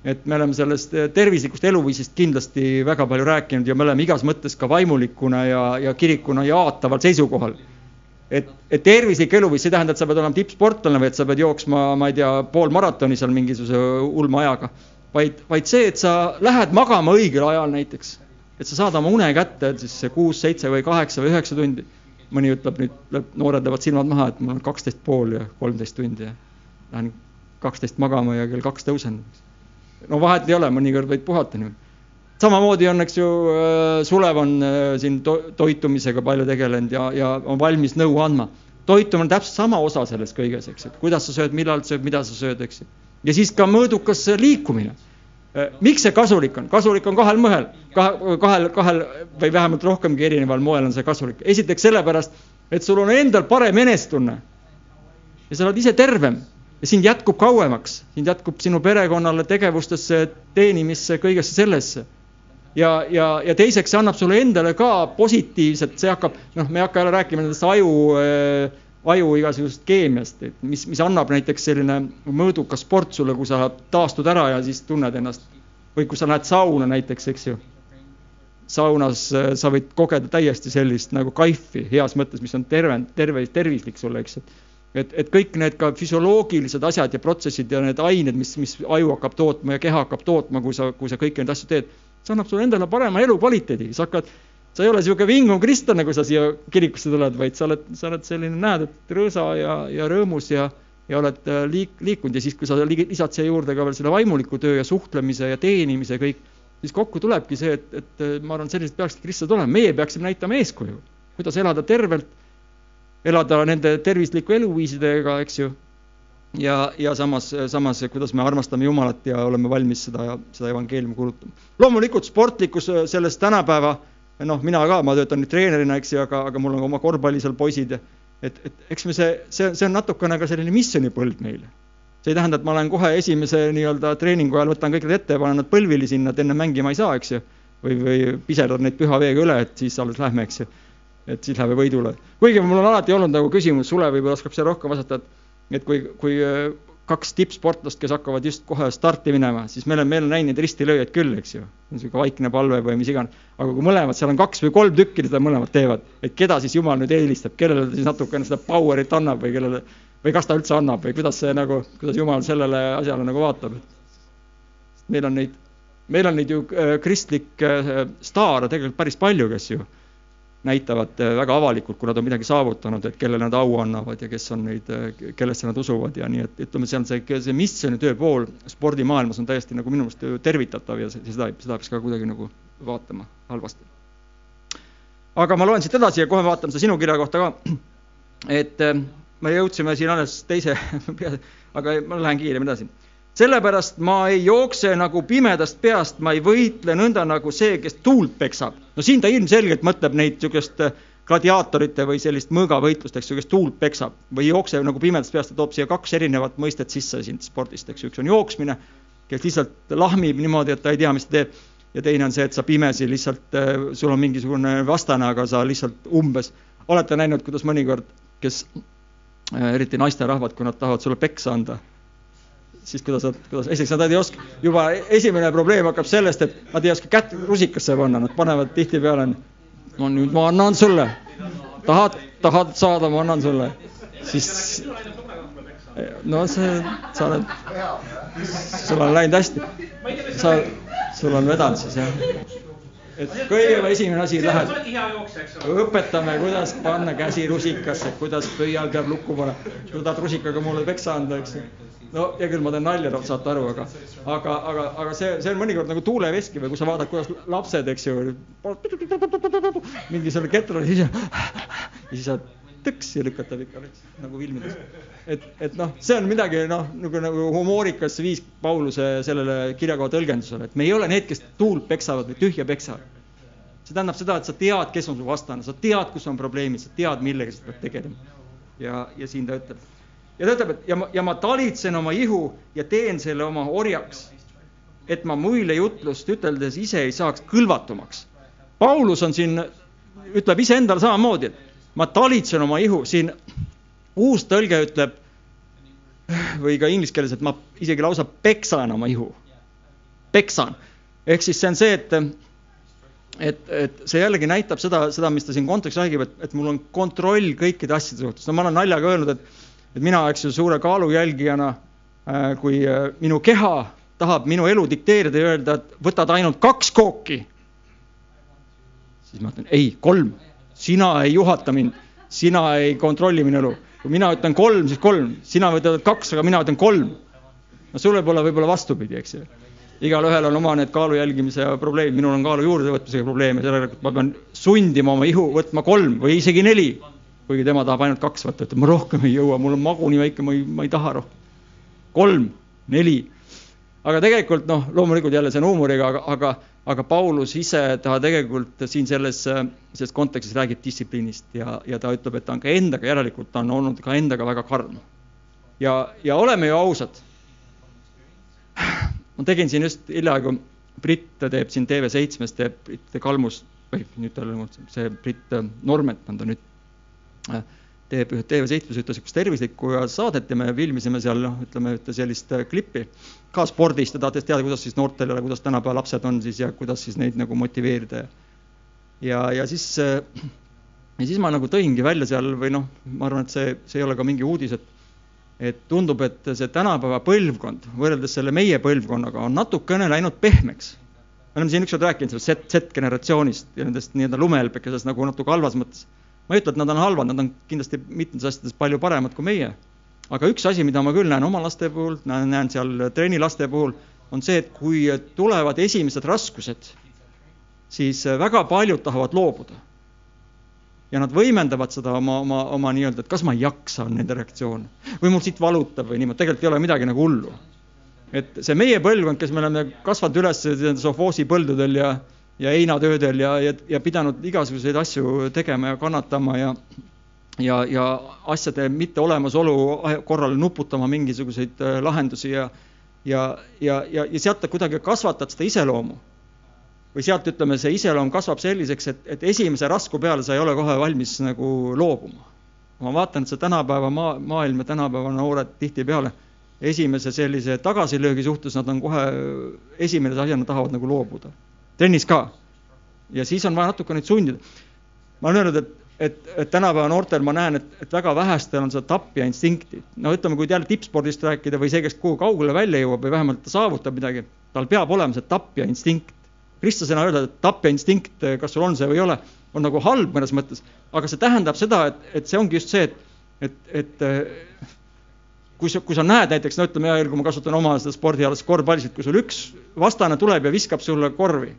et me oleme sellest tervislikust eluviisist kindlasti väga palju rääkinud ja me oleme igas mõttes ka vaimulikuna ja, ja kirikuna jaataval seisukohal et, et tervislik eluviis, see ei tähenda, et sa pead olema tippsportlane või et sa pead jooksma, ma ei tea, pool maratoni seal mingisuguse ulma ajaga, vaid, vaid see, et sa lähed magama õigel ajal näiteks et sa saad oma une kätte, siis see kuus, seitse või kaheksa või üheksa tundi. mõni ütleb nüüd, noored löövad silmad maha, et mul on kaksteist pool ja kolmteist tundi ja lähen kaksteist magama ja kell kaks tõusen. no vahet ei ole, mõnikord võid puhata niimoodi. Samamoodi on, eks ju, äh, Sulev on äh, siin to toitumisega palju tegelenud ja, ja on valmis nõu andma. toitumine on täpselt sama osa selles kõiges, eks ju, kuidas sa sööd, millal sööd, mida sa sööd, eks ja siis ka mõõdukas liikumine Äh, miks see kasulik on? kasulik on kahel mõhel, kahel, kahel või vähemalt rohkemgi erineval moel on see kasulik. esiteks sellepärast, et sul on endal parem enesetunne. ja sa oled ise tervem ja sind jätkub kauemaks, sind jätkub sinu perekonnale, tegevustesse, teenimisse, kõigesse sellesse. Ja, ja, ja teiseks see annab sulle endale ka positiivset, see hakkab, noh, me ei hakka jälle rääkima nendest aju äh, aju igasugusest keemiast, et mis, mis annab näiteks selline mõõdukas sport sulle, kui sa taastud ära ja siis tunned ennast või kui sa lähed sauna näiteks, eks ju. saunas äh, sa võid kogeda täiesti sellist nagu kaifi heas mõttes, mis on terve, terve, tervislik sulle, eks ju. et, et kõik need ka füsioloogilised asjad ja protsessid ja need ained, mis, mis aju hakkab tootma ja keha hakkab tootma, kui sa, kui sa kõiki neid asju teed, see annab sulle endale parema elukvaliteedi, sa hakkad sa ei ole niisugune vinguv kristlane, kui sa siia kirikusse tuled, vaid sa oled, sa oled selline, näed, et rõõsa ja, ja rõõmus ja, ja oled äh, liik-, liikunud. Ja siis, kui sa lisad siia juurde ka veel selle vaimuliku töö ja suhtlemise ja teenimise ja kõik, siis kokku tulebki see, et, et äh, ma arvan, sellised peaksid kristlased olema, meie peaksime näitama eeskuju, kuidas elada tervelt, elada nende tervisliku eluviisidega, eks ju, ja, ja samas, samas, kuidas me armastame Jumalat ja oleme valmis seda, seda evangeeliumi kuulutama. loomulikult sportlikkus äh, selles tänapäeva noh, mina ka, ma töötan nüüd treenerina, eks ju, aga, aga mul on oma korvpalli seal poisid ja et, et eks me see, see, see on natukene ka selline missioonipõld meile. see ei tähenda, et ma olen kohe esimese nii-öelda treeningu ajal võtan kõik need ette ja panen nad põlvili sinna, et enne mängima ei saa, eks ju. või, või piserdad neid püha veega üle, et siis alles lähme, eks ju. et siis läheme võidule. kuigi mul on alati olnud nagu küsimus, Sule võib-olla oskab seal rohkem vastata, et et kui, kui kaks tippsportlast, kes hakkavad just kohe starti minema, siis meil on, meil on näinud ristilööjaid küll, eks ju. niisugune vaikne palve või mis iganes. aga kui mõlemad, seal on kaks või kolm tükki, seda mõlemad teevad, et keda siis Jumal nüüd eelistab, kellele ta siis natukene seda power'it annab või kellele, või kas ta üldse annab või kuidas see nagu, kuidas Jumal sellele asjale nagu vaatab. meil on neid, meil on neid ju äh, kristlikke äh, staare tegelikult päris palju, kes ju näitavad äh, väga avalikult, kui nad on midagi saavutanud, et kellele nad au annavad ja kes on neid, äh, kellesse nad usuvad ja nii, et ütleme, see on see, see missioonitöö pool spordimaailmas on täiesti nagu minu meelest tervitatav ja seda, seda peaks ka kuidagi nagu vaatama halvasti. aga ma loen siit edasi ja kohe vaatame seda sinu kirja kohta ka. et äh, me jõudsime siin alles teise [laughs] aga ma lähen kiiremini edasi sellepärast ma ei jookse nagu pimedast peast, ma ei võitle nõnda nagu see, kes tuult peksab. no siin ta ilmselgelt mõtleb neid niisugust äh, gladiaatorite või sellist mõõgavõitlust, eks ju, kes tuult peksab või ei jookse nagu pimedast peast, ta toob siia kaks erinevat mõistet sisse siin spordist, eks ju, üks on jooksmine, kes lihtsalt lahmib niimoodi, et ta ei tea, mis ta teeb, ja teine on see, et sa pimesi lihtsalt, äh, sul on mingisugune vastane, aga sa lihtsalt umbes, olete näinud, kuidas mõnikord, kes äh, eriti naisterahvad, kui nad tahavad sulle peksa anda siis kuidas nad, kuidas, esiteks nad ei oska, juba esimene probleem hakkab sellest, et nad ei oska kätt rusikasse panna, nad panevad tihtipeale, no nüüd ma annan sulle, tahad, tahad saada, ma annan sulle, siis no see, sa oled, sul on läinud hästi, sa, sul on vedanud siis jah et kõigepealt esimene asi, lähed, õpetame, kuidas panna käsi rusikasse, kuidas pöial peab lukku panema. sa tahad rusikaga mulle peksa anda, eks no hea küll, ma teen nalja, saate aru, aga, aga, aga, aga see, see on mõnikord nagu tuuleveski või kui sa vaatad, kuidas lapsed, eks ju, mingi selle ketrali siis ja siis sa tõks ja lükatab ikka nagu filmides. Et, et noh, see on midagi noh, nagu, nagu humoorikas viis Pauluse sellele kirjakava tõlgendusele, et me ei ole need, kes tuult peksavad või tühja peksavad. see tähendab seda, et sa tead, kes on su vastane, sa tead, kus on probleemid, sa tead, millega sa pead tegelema. ja, ja siin ta ütleb ja ta ütleb, et ja ma, ja ma talitsen oma ihu ja teen selle oma orjaks, et ma muile jutlust üteldes ise ei saaks kõlvatumaks. Paulus on siin, ütleb iseendale samamoodi, et ma talitsen oma ihu, siin uus tõlge ütleb või ka inglise keeles, et ma isegi lausa peksan oma ihu. peksan, ehk siis see on see, et et, et see jällegi näitab seda, seda, mis ta siin kontekstis räägib, et, et mul on kontroll kõikide asjade suhtes, no ma olen naljaga öelnud, et et mina, eks ju, suure kaalu jälgijana, kui äh, minu keha tahab minu elu dikteerida ja öelda, et võtad ainult kaks kooki, siis ma ütlen ei, kolm, sina ei juhata mind, sina ei kontrolli minu elu. Kui mina ütlen kolm, siis kolm, sina võtad kaks, aga mina ütlen kolm. no sul võib olla võib-olla vastupidi, eks ju. igalühel on oma need kaalu jälgimise probleemid, minul on kaalu juurdevõtmisega probleeme, sellega ma pean sundima oma ihu võtma kolm või isegi neli. kuigi tema tahab ainult kaks võtta, ütleb ma rohkem ei jõua, mul on magu nii väike, ma ei, ma ei taha rohkem. kolm, neli aga tegelikult noh, loomulikult jälle see on huumoriga, aga, aga, aga Paulus ise, ta tegelikult siin selles, selles kontekstis räägib distsipliinist ja, ja ta ütleb, et ta on ka endaga, järelikult ta on olnud ka endaga väga karm. ja, ja oleme ju ausad. ma tegin siin just hiljaaegu, Brit teeb siin TV7-s teeb Brit Kalmus või nüüd tal on see Brit Normet on ta nüüd teeb ühe TV7-s ühte niisugust tervislikku saadet ja me filmisime seal noh, ütleme ühte sellist äh, klippi ka spordist ja tahtes teada, kuidas siis noortele, kuidas tänapäeva lapsed on siis ja kuidas siis neid nagu motiveerida. ja, ja siis, äh, ja siis ma nagu tõingi välja seal või noh, ma arvan, et see, see ei ole ka mingi uudis, et et tundub, et see tänapäeva põlvkond võrreldes selle meie põlvkonnaga on natukene läinud pehmeks. me oleme siin ükskord rääkinud sellest Z-generatsioonist ja nendest nii-öelda lumehelbekesest nagu natuke halvas mõttes ma ei ütle, et nad on halvad, nad on kindlasti mitmetes asjades palju paremad kui meie. aga üks asi, mida ma küll näen oma laste puhul, näen seal treenilaste puhul, on see, et kui tulevad esimesed raskused, siis väga paljud tahavad loobuda. ja nad võimendavad seda oma, oma, oma nii-öelda, et kas ma ei jaksa, on nende reaktsioon. või mul siit valutab või niimoodi, tegelikult ei ole midagi nagu hullu. et see meie põlvkond, kes me oleme kasvanud üles sovhoosi põldudel ja ja heinatöödel ja, ja, ja pidanud igasuguseid asju tegema ja kannatama ja ja, ja asjade mitteolemasolu korral nuputama mingisuguseid äh, lahendusi ja ja, ja, ja, ja sealt kuidagi kasvatad seda iseloomu. või sealt ütleme, see iseloom kasvab selliseks, et, et esimese rasku peale sa ei ole kohe valmis nagu loobuma. ma vaatan, et see tänapäeva maa, maailm ja tänapäeva noored tihtipeale esimese sellise tagasilöögi suhtes nad on kohe esimese asjana tahavad nagu loobuda trennis ka. ja siis on vaja natuke neid sundida. ma olen öelnud, et, et, et tänapäeva noortel ma näen, et, et väga vähestel on seda tapja instinkti. no ütleme, kui jälle tippspordist rääkida või see, kes kuhu kaugele välja jõuab või vähemalt ta saavutab midagi, tal peab olema see tapja instinkt. kristlasena öelda, et tapja instinkt, kas sul on see või ei ole, on nagu halb mõnes mõttes, aga see tähendab seda, et, et see ongi just see, et, et, et kui sa, kui sa näed näiteks, no ütleme hea küll, kui ma kasutan oma seda spordialast korvpallisid, kui sul üks vastane tuleb ja viskab sulle korvi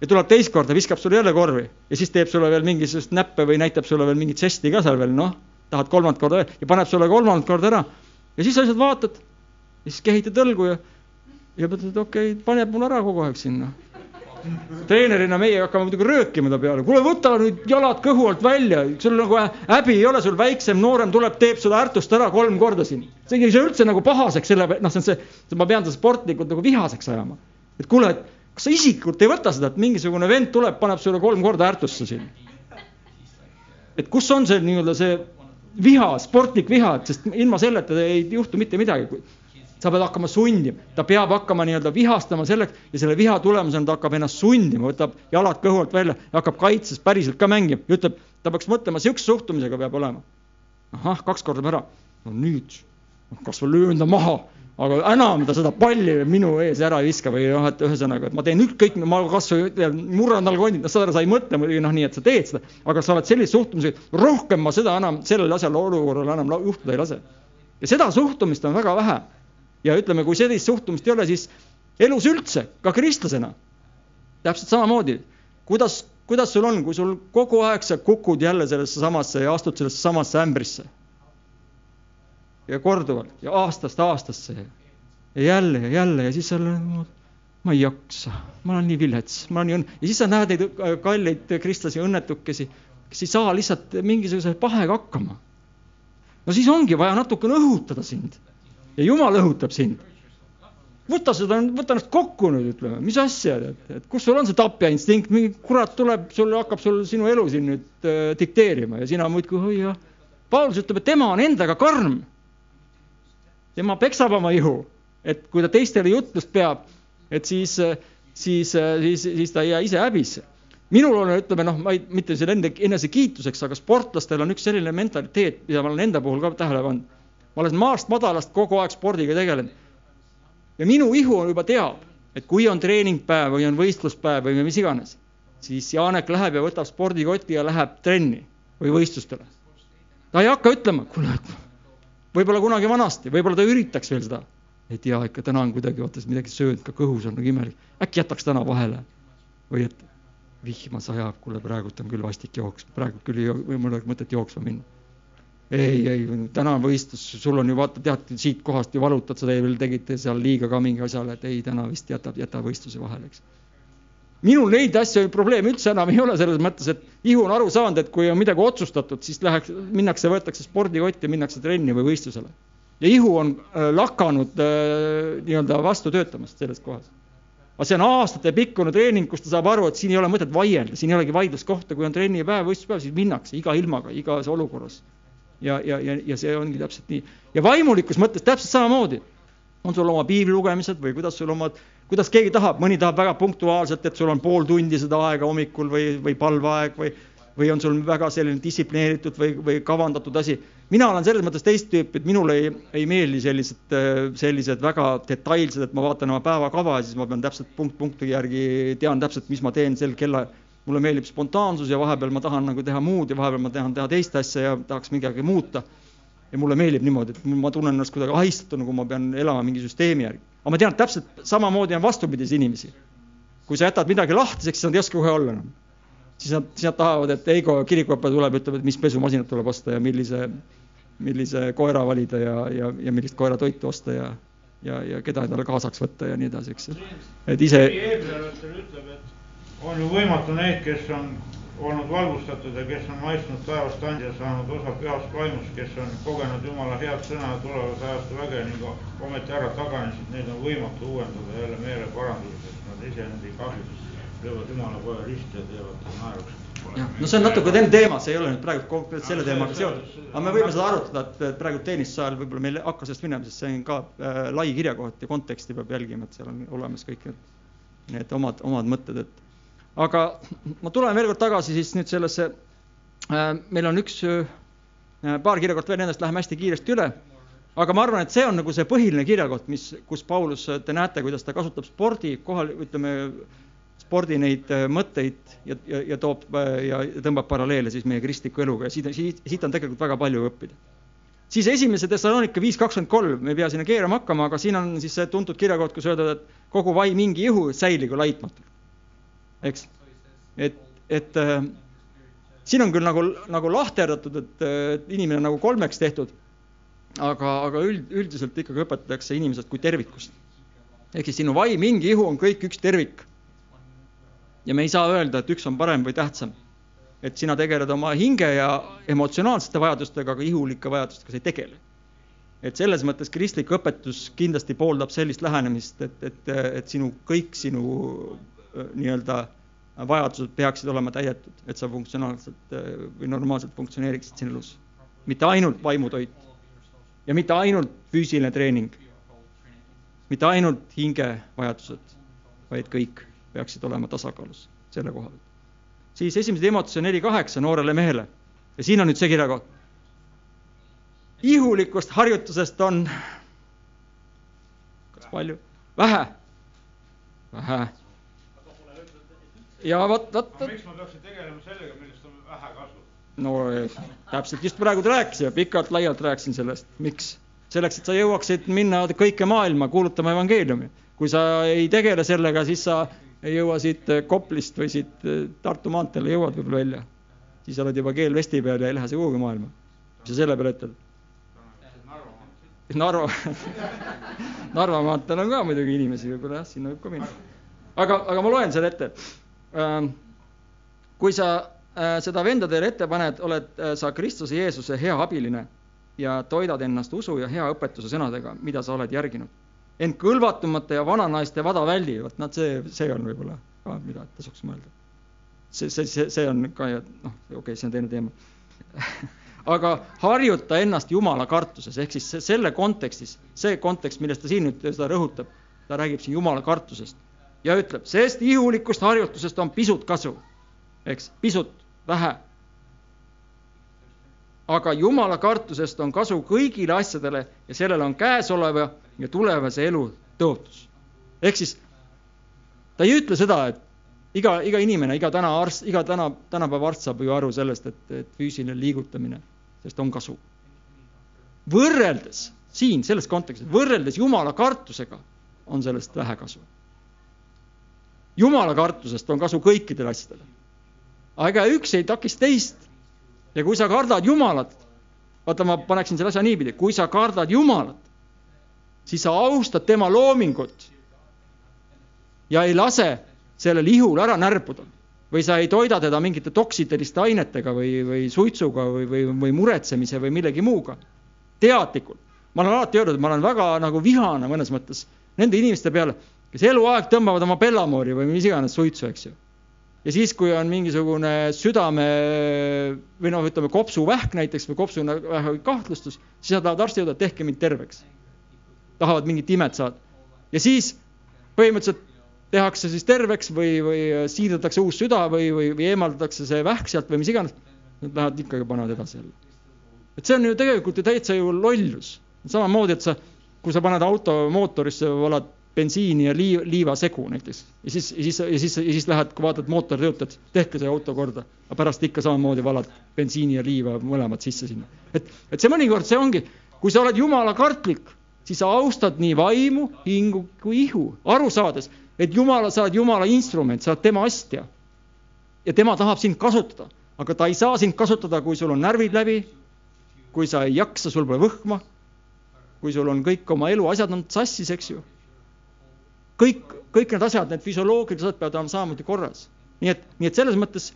ja tuleb teist korda, viskab sulle jälle korvi ja siis teeb sulle veel mingisugust näppe või näitab sulle veel mingit žesti ka seal veel, noh, tahad kolmandat korda ja paneb sulle kolmandat korda ära. ja siis sa lihtsalt vaatad ja siis kehitad õlgu ja, ja mõtled, et okei okay,, paneb mul ära kogu aeg sinna. treenerina meie hakkame muidugi röökima ta peale, kuule võta nüüd jalad kõhu alt välja, sul nagu häbi ei ole, sul väiksem noorem tuleb, teeb seda ärtust ära kolm korda siin. see ei saa üldse nagu pahaseks, selle, noh, see on see, ma pean seda sportlikult nagu vihaseks ajama. et kuule, et kas sa isiklikult ei võta seda, et mingisugune vend tuleb, paneb sulle kolm korda ärtusse siin? et kus on see nii-öelda see viha, sportlik viha, et sest ilma selleta ei juhtu mitte midagi. sa pead hakkama sundima, ta peab hakkama nii-öelda vihastama selleks ja selle viha tulemusena ta hakkab ennast sundima, võtab jalad kõhu alt välja ja hakkab kaitses päriselt ka mängima ja ütleb, ta peaks mõtlema, sihukese suhtumisega peab olema. ahah, kaks korda ära, no nüüd, kas ma löön ta maha aga enam ta seda palli minu ees ära ei viska või noh, et ühesõnaga, et ma teen ükskõik, ma kasvõi murran tal kondid, noh, aru, sa ei mõtle muidugi noh, nii et sa teed seda, aga sa oled sellise suhtumisega, rohkem ma seda enam sellel asjal olukorral enam juhtuda ei lase. ja seda suhtumist on väga vähe. ja ütleme, kui sellist suhtumist ei ole, siis elus üldse, ka kristlasena, täpselt samamoodi, kuidas, kuidas sul on, kui sul kogu aeg sa kukud jälle sellesse samasse ja astud sellesse samasse ämbrisse ja korduvalt ja aastast aastasse ja jälle ja jälle ja siis sa oled, ma ei jaksa, ma olen nii vilets, ma olen nii õnn- ja siis sa näed neid äh, kalleid kristlasi õnnetukesi, kes ei saa lihtsalt mingisuguse pahega hakkama. no siis ongi vaja natukene õhutada sind ja Jumal õhutab sind. võta seda, võta ennast kokku nüüd, ütleme, mis asja, et, et kus sul on see tapja instinkt, mingi kurat tuleb, sul hakkab sul sinu elu siin nüüd äh, dikteerima ja sina muudkui, oi jah. Paulus ütleb, et tema on endaga karm. Tema peksab oma ihu, et kui ta teistele jutlust peab, et siis, siis, siis, siis ta ei jää ise häbisse. minul on, ütleme noh, ma ei, mitte selle enda enesekiituseks, aga sportlastel on üks selline mentaliteet, mida ma olen enda puhul ka tähele pannud. ma olen maast madalast kogu aeg spordiga tegelenud. ja minu ihu juba teab, et kui on treeningpäev või on võistluspäev või mis iganes, siis Janek läheb ja võtab spordikoti ja läheb trenni või võistlustele. ta ei hakka ütlema, kuule, võib-olla kunagi vanasti, võib-olla ta üritaks veel seda, et jaa, ikka täna on kuidagi vaata midagi söönud ka kõhus on nagu imelik, äkki jätaks täna vahele? Või et vihma sajab, kuule praegult on küll vastik jooks, praegu küll ei ole mul oleks mõtet jooksma minna. ei, ei täna on võistlus, sul on ju vaata tead siit kohast ju valutad seda veel tegite seal liiga ka mingi asjale, et ei täna vist jätab, jäta võistluse vahele, eks minul neid asju probleeme üldse enam ei ole selles mõttes, et ihu on aru saanud, et kui on midagi otsustatud, siis läheks, minnakse, võetakse spordikott ja minnakse trenni või võistlusele. ja ihu on äh, lakanud äh, nii-öelda vastu töötamast selles kohas. aga see on aastatepikkune treening, kus ta saab aru, et siin ei ole mõtet vaielda, siin ei olegi vaidluskohta, kui on trennipäev, võistluspäev, siis minnakse iga ilmaga, igas olukorras. ja, ja, ja, ja see ongi täpselt nii ja vaimulikus mõttes täpselt samamoodi on sul oma piibli lugemised või kuidas sul omad kuidas keegi tahab, mõni tahab väga punktuaalselt, et sul on pool tundi seda aega hommikul või, või palveaeg või, või on sul väga selline distsiplineeritud või, või kavandatud asi. mina olen selles mõttes teist tüüpi, et minule ei, ei meeldi sellised, sellised väga detailsed, et ma vaatan oma päevakava ja siis ma pean täpselt punkt punkti järgi, tean täpselt, mis ma teen sel kella. mulle meeldib spontaansus ja vahepeal ma tahan nagu teha muud ja vahepeal ma tahan teha teist asja ja tahaks midagi muuta ja mulle meeldib niimoodi, et ma tunnen ennast kuidagi ahistatuna, kui ma pean elama mingi süsteemi järgi. aga ma tean, et täpselt samamoodi on vastupidisi inimesi. kui sa jätad midagi lahtiseks, siis nad ei oska kohe olla enam. siis nad, siis nad tahavad, et Eigo kirikuõpe tuleb, ütleb, et mis pesumasinat tuleb osta ja millise, millise koera valida ja, ja, ja millist koeratoitu osta ja, ja, ja keda endale kaasaks võtta ja nii edasi, eks. et ise, ütleb, et on ju võimatu neid, kes on olnud valgustatud ja kes on maitsnud taevast andi ja saanud osa pühast vaimust, kes on kogenud Jumala head sõna ja tulevat ajastu väge ning ometi ära taganesid, neid on võimatu uuendada jälle meeleparanduseks, nad iseendi kahjuks löövad Jumala poja risti ja teevad ta naeruks. jah, no see on natuke teine teema, see ei ole nüüd praegu konkreetselt selle teemaga seotud. aga me võime seda arutada, et praegu teenistuse ajal võib-olla meil ei hakka sellest minema, sest see on ka äh, lai kirjakoht ja konteksti peab jälgima, et seal on olemas kõik need, need omad, omad mõtted, et aga ma tulen veel kord tagasi siis nüüd sellesse äh,, meil on üks äh,, paar kirjakohta veel nendest, läheme hästi kiiresti üle. aga ma arvan, et see on nagu see põhiline kirjakoht, mis, kus Paulus, te näete, kuidas ta kasutab spordi kohal, ütleme spordi neid äh, mõtteid ja, ja, ja toob äh, ja tõmbab paralleele siis meie kristliku eluga ja siit, siit, siit on tegelikult väga palju õppida siis esimese Thessalonika viis kakskümmend kolm, me ei pea sinna keerama hakkama, aga siin on siis see tuntud kirjakoht, kus öeldud, et kogu vai mingi ihu säiligu laitmatult. eks, et, et äh, siin on küll nagu, nagu lahterdatud, et inimene nagu kolmeks tehtud, aga, aga üld, üldiselt ikkagi õpetatakse inimesest kui tervikust. ehk siis sinu vai mingi ihu on kõik üks tervik. ja me ei saa öelda, et üks on parem või tähtsam et sina tegeled oma hinge ja emotsionaalsete vajadustega, aga ihulike vajadustega sa ei tegele. et selles mõttes kristlik õpetus kindlasti pooldab sellist lähenemist, et, et, et sinu kõik sinu nii-öelda vajadused peaksid olema täidetud, et sa funktsionaalselt äh, või normaalselt funktsioneeriksid siin elus. mitte ainult vaimutoit ja mitte ainult füüsiline treening, mitte ainult hingevajadused, vaid kõik peaksid olema tasakaalus selle koha pealt siis esimese Timotuse neli kaheksa noorele mehele ja siin on nüüd see kirjakoht. ihulikust harjutusest on, kas palju? vähe, vähe. Ja vot, vot, miks ma peaksin tegelema sellega, millest on vähe kasu? no täpselt just praegu te rääkisime, pikalt-laialt rääkisin sellest, miks? selleks, et sa jõuaksid minna kõike maailma kuulutama evangeeliumi. kui sa ei tegele sellega, siis sa ei jõua siit Koplist või siit Tartu maanteele jõuad võib-olla välja. siis oled juba keel vesti peal ja ei lähe sa kuhugi maailma. mis sa selle peale ütled? Narva, [laughs] Narva maanteel on ka muidugi inimesi võib-olla jah, sinna võib ka minna. aga, aga ma loen selle ette. Kui sa äh, seda vendadele ette paned, oled äh, sa Kristuse Jeesuse hea abiline ja toidad ennast usu ja hea õpetuse sõnadega, mida sa oled järginud. ent kõlvatumate ja vananaiste vada väldi, vot nad see, see on võib-olla ka, mida tasuks mõelda. see, see, see, see on ka ju noh, okei okay,, see on teine teema [laughs] aga harjuta ennast Jumala kartuses, ehk siis selle kontekstis, see kontekst, millest ta siin nüüd seda rõhutab, ta räägib siin Jumala kartusest ja ütleb, sest ihulikust harjutusest on pisut kasu, eks, pisut, vähe. aga Jumala kartusest on kasu kõigile asjadele ja sellel on käesoleva ja tulevase elu tõotus. ehk siis ta ei ütle seda, et iga, iga inimene, iga täna arst, iga täna, tänapäeva arst saab ju aru sellest, et, et füüsiline liigutamine, sest on kasu. võrreldes siin selles kontekstis, võrreldes Jumala kartusega on sellest vähe kasu. Jumala kartusest on kasu kõikidele asjadele. aga üks ei takista teist. ja kui sa kardad Jumalat, vaata, ma paneksin selle asja niipidi, kui sa kardad Jumalat, siis sa austad tema loomingut ja ei lase sellel ihul ära närbuda või sa ei toida teda mingite toksiteliste ainetega või, või suitsuga või, või, või muretsemise või millegi muuga. teadlikult. ma olen alati öelnud, et ma olen väga nagu vihane mõnes mõttes nende inimeste peale, kes eluaeg tõmbavad oma Bellamoori või mis iganes suitsu, eks ju. ja siis, kui on mingisugune südame või noh, ütleme kopsuvähk näiteks või kopsuvähki kahtlustus, siis nad lähevad arsti juurde, et tehke mind terveks. tahavad mingit imet saada. ja siis põhimõtteliselt tehakse siis terveks või, või siirdatakse uus süda või, või, või eemaldatakse see vähk sealt või mis iganes, nad lähevad ikkagi, panevad edasi jälle. et see on ju tegelikult ju täitsa ju lollus. samamoodi, et sa, kui sa paned auto mootorisse, valad bensiini ja liiva, liivasegu näiteks ja siis, ja siis, ja siis, ja siis lähed, kui vaatad mootoritöötajat, tehke see auto korda, aga pärast ikka samamoodi valad bensiini ja liiva mõlemad sisse sinna. et, et see mõnikord see ongi, kui sa oled jumala kartlik, siis sa austad nii vaimu, hingu kui ihu, aru saades et Jumala, sa oled Jumala instrument, sa oled tema astja. ja tema tahab sind kasutada, aga ta ei saa sind kasutada, kui sul on närvid läbi, kui sa ei jaksa, sul pole võhma, kui sul on kõik oma elu asjad on sassis, eks ju. Kõik, kõik need asjad, need füsioloogilised asjad peavad olema samamoodi korras. nii et, nii et selles mõttes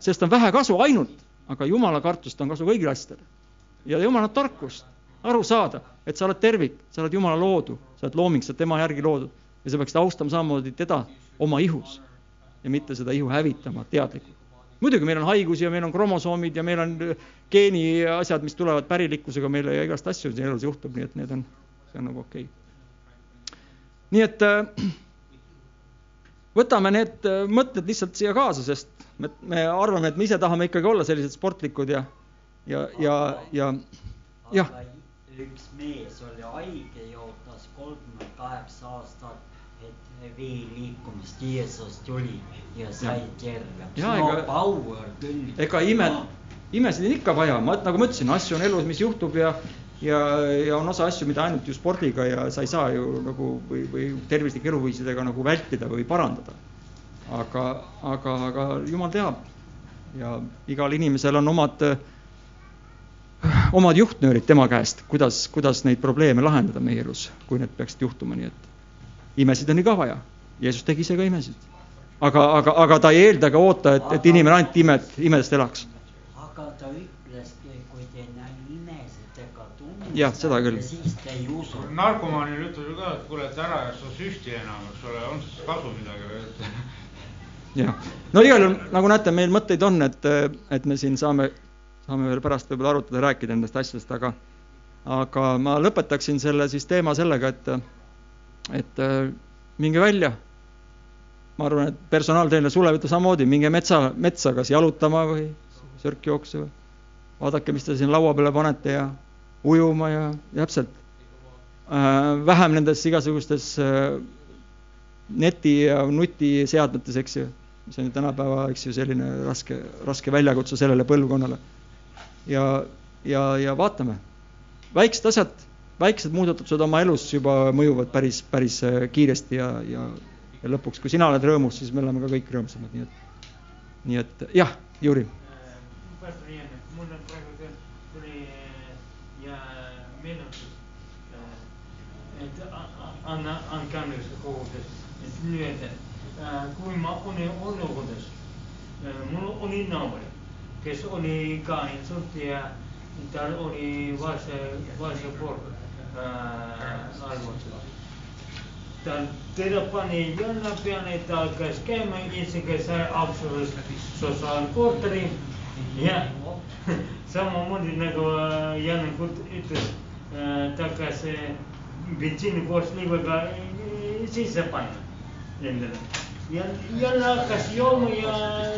sellest on vähe kasu ainult, aga Jumala kartust on kasu kõigile asjadele. ja Jumala tarkust, aru saada, et sa oled tervik, sa oled Jumala loodu, sa oled looming, sa oled tema järgi loodud ja sa peaksid austama samamoodi teda oma ihus ja mitte seda ihu hävitama teadlikult. muidugi meil on haigusi ja meil on kromosoomid ja meil on geeni asjad, mis tulevad pärilikkusega meile ja igast asju siin elus juhtub, nii et need on, see on nagu okei okay.. Nii et äh, võtame need äh, mõtted lihtsalt siia kaasa, sest me, me arvame, et me ise tahame ikkagi olla sellised sportlikud ja, ja, ja, ja jah. üks mees oli haige ja ootas kolmkümmend kaheksa aastat vee liikumist Jeesus tuli ja sai terveks. no power küll. ega ime, imesid on ikka vaja, ma nagu ma ütlesin, asju on elus, mis juhtub ja ja, ja on osa asju, mida ainult ju spordiga ja sa ei saa ju nagu või, või tervislike eluviisidega nagu vältida või parandada. aga, aga, aga jumal teab ja igal inimesel on omad, omad juhtnöörid tema käest, kuidas, kuidas neid probleeme lahendada meie elus, kui need peaksid juhtuma, nii et imesid on ka vaja. Jeesus tegi ise ka imesid. aga, aga, aga ta ei eelda ega oota, et, et inimene ainult imed, imedest elaks. aga ta ütleski, kui te imesid ega tunnete. Jah, seda küll. narkomaanile ütleb ju ka, et kuule, et ära ja sa süsti enam, eks ole, on siis kasu midagi või? jah, no igal juhul nagu näete, meil mõtteid on, et, et me siin saame, saame veel pärast võib-olla arutada, rääkida nendest asjadest, aga aga ma lõpetaksin selle siis teema sellega, et et äh, minge välja. ma arvan, et personaaltreener Sulev ütleb samamoodi, minge metsa, metsa kas jalutama või sörkjooksu. vaadake, mis te siin laua peale panete ja ujuma ja täpselt äh,. vähem nendes igasugustes äh, neti ja nutiseadmetes, eks ju, mis on tänapäeva, eks ju, selline raske, raske väljakutse sellele põlvkonnale. ja, ja, ja vaatame, väiksed asjad väiksed muudatused oma elus juba mõjuvad päris, päris äh, kiiresti ja, ja, ja lõpuks, kui sina oled rõõmus, siis me oleme ka kõik rõõmsamad, nii et, nii et jah, Jüri. mul on praegu tuli ja meenutus, et anna, andke andeks kogudes, et nüüd, kui ma olin olukorras, mul oli naaber, kes oli ka insulti ja tal oli vaese, vaese pool äh, arvutus. [laughs] ta, teda pani jonna peale, ta hakkas käima isegi sai absoluutselt sotsiaalkorteri ja samamoodi nagu äh, Janne Kurt ütles, äh, ta hakkas bensiini koos liivaga sisse panna endale. ja jälle hakkas jooma ja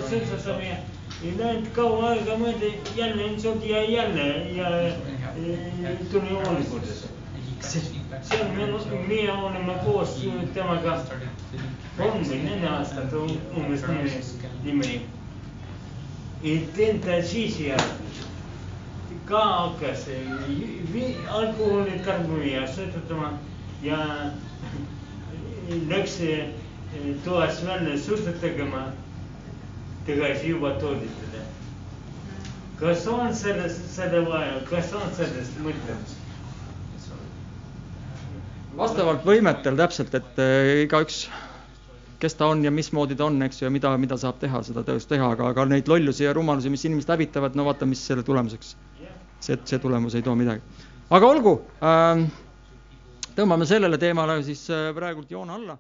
sõitsutama ja, ja läinud kaua aega mööda jälle ilmselt ja jälle ja, ja tuli hoolikusse seal me, meie oleme koos temaga kolm või neli aastat umbes niimoodi. teen ta siis järgi ka hakkas alkoholi tarbima ja sõidutama ja läks toast välja suhted tegema, tagasi juba tooditada. kas on sellest, seda vaja, kas on sellest mõtet? vastavalt võimetel täpselt, et äh, igaüks, kes ta on ja mismoodi ta on, eks ju, ja mida, mida saab teha, seda tõesti teha, aga, aga neid lollusi ja rumalusi, mis inimesed hävitavad, no vaata, mis selle tulemuseks. See, see tulemus ei too midagi. aga olgu äh,, tõmbame sellele teemale siis äh, praegult joone alla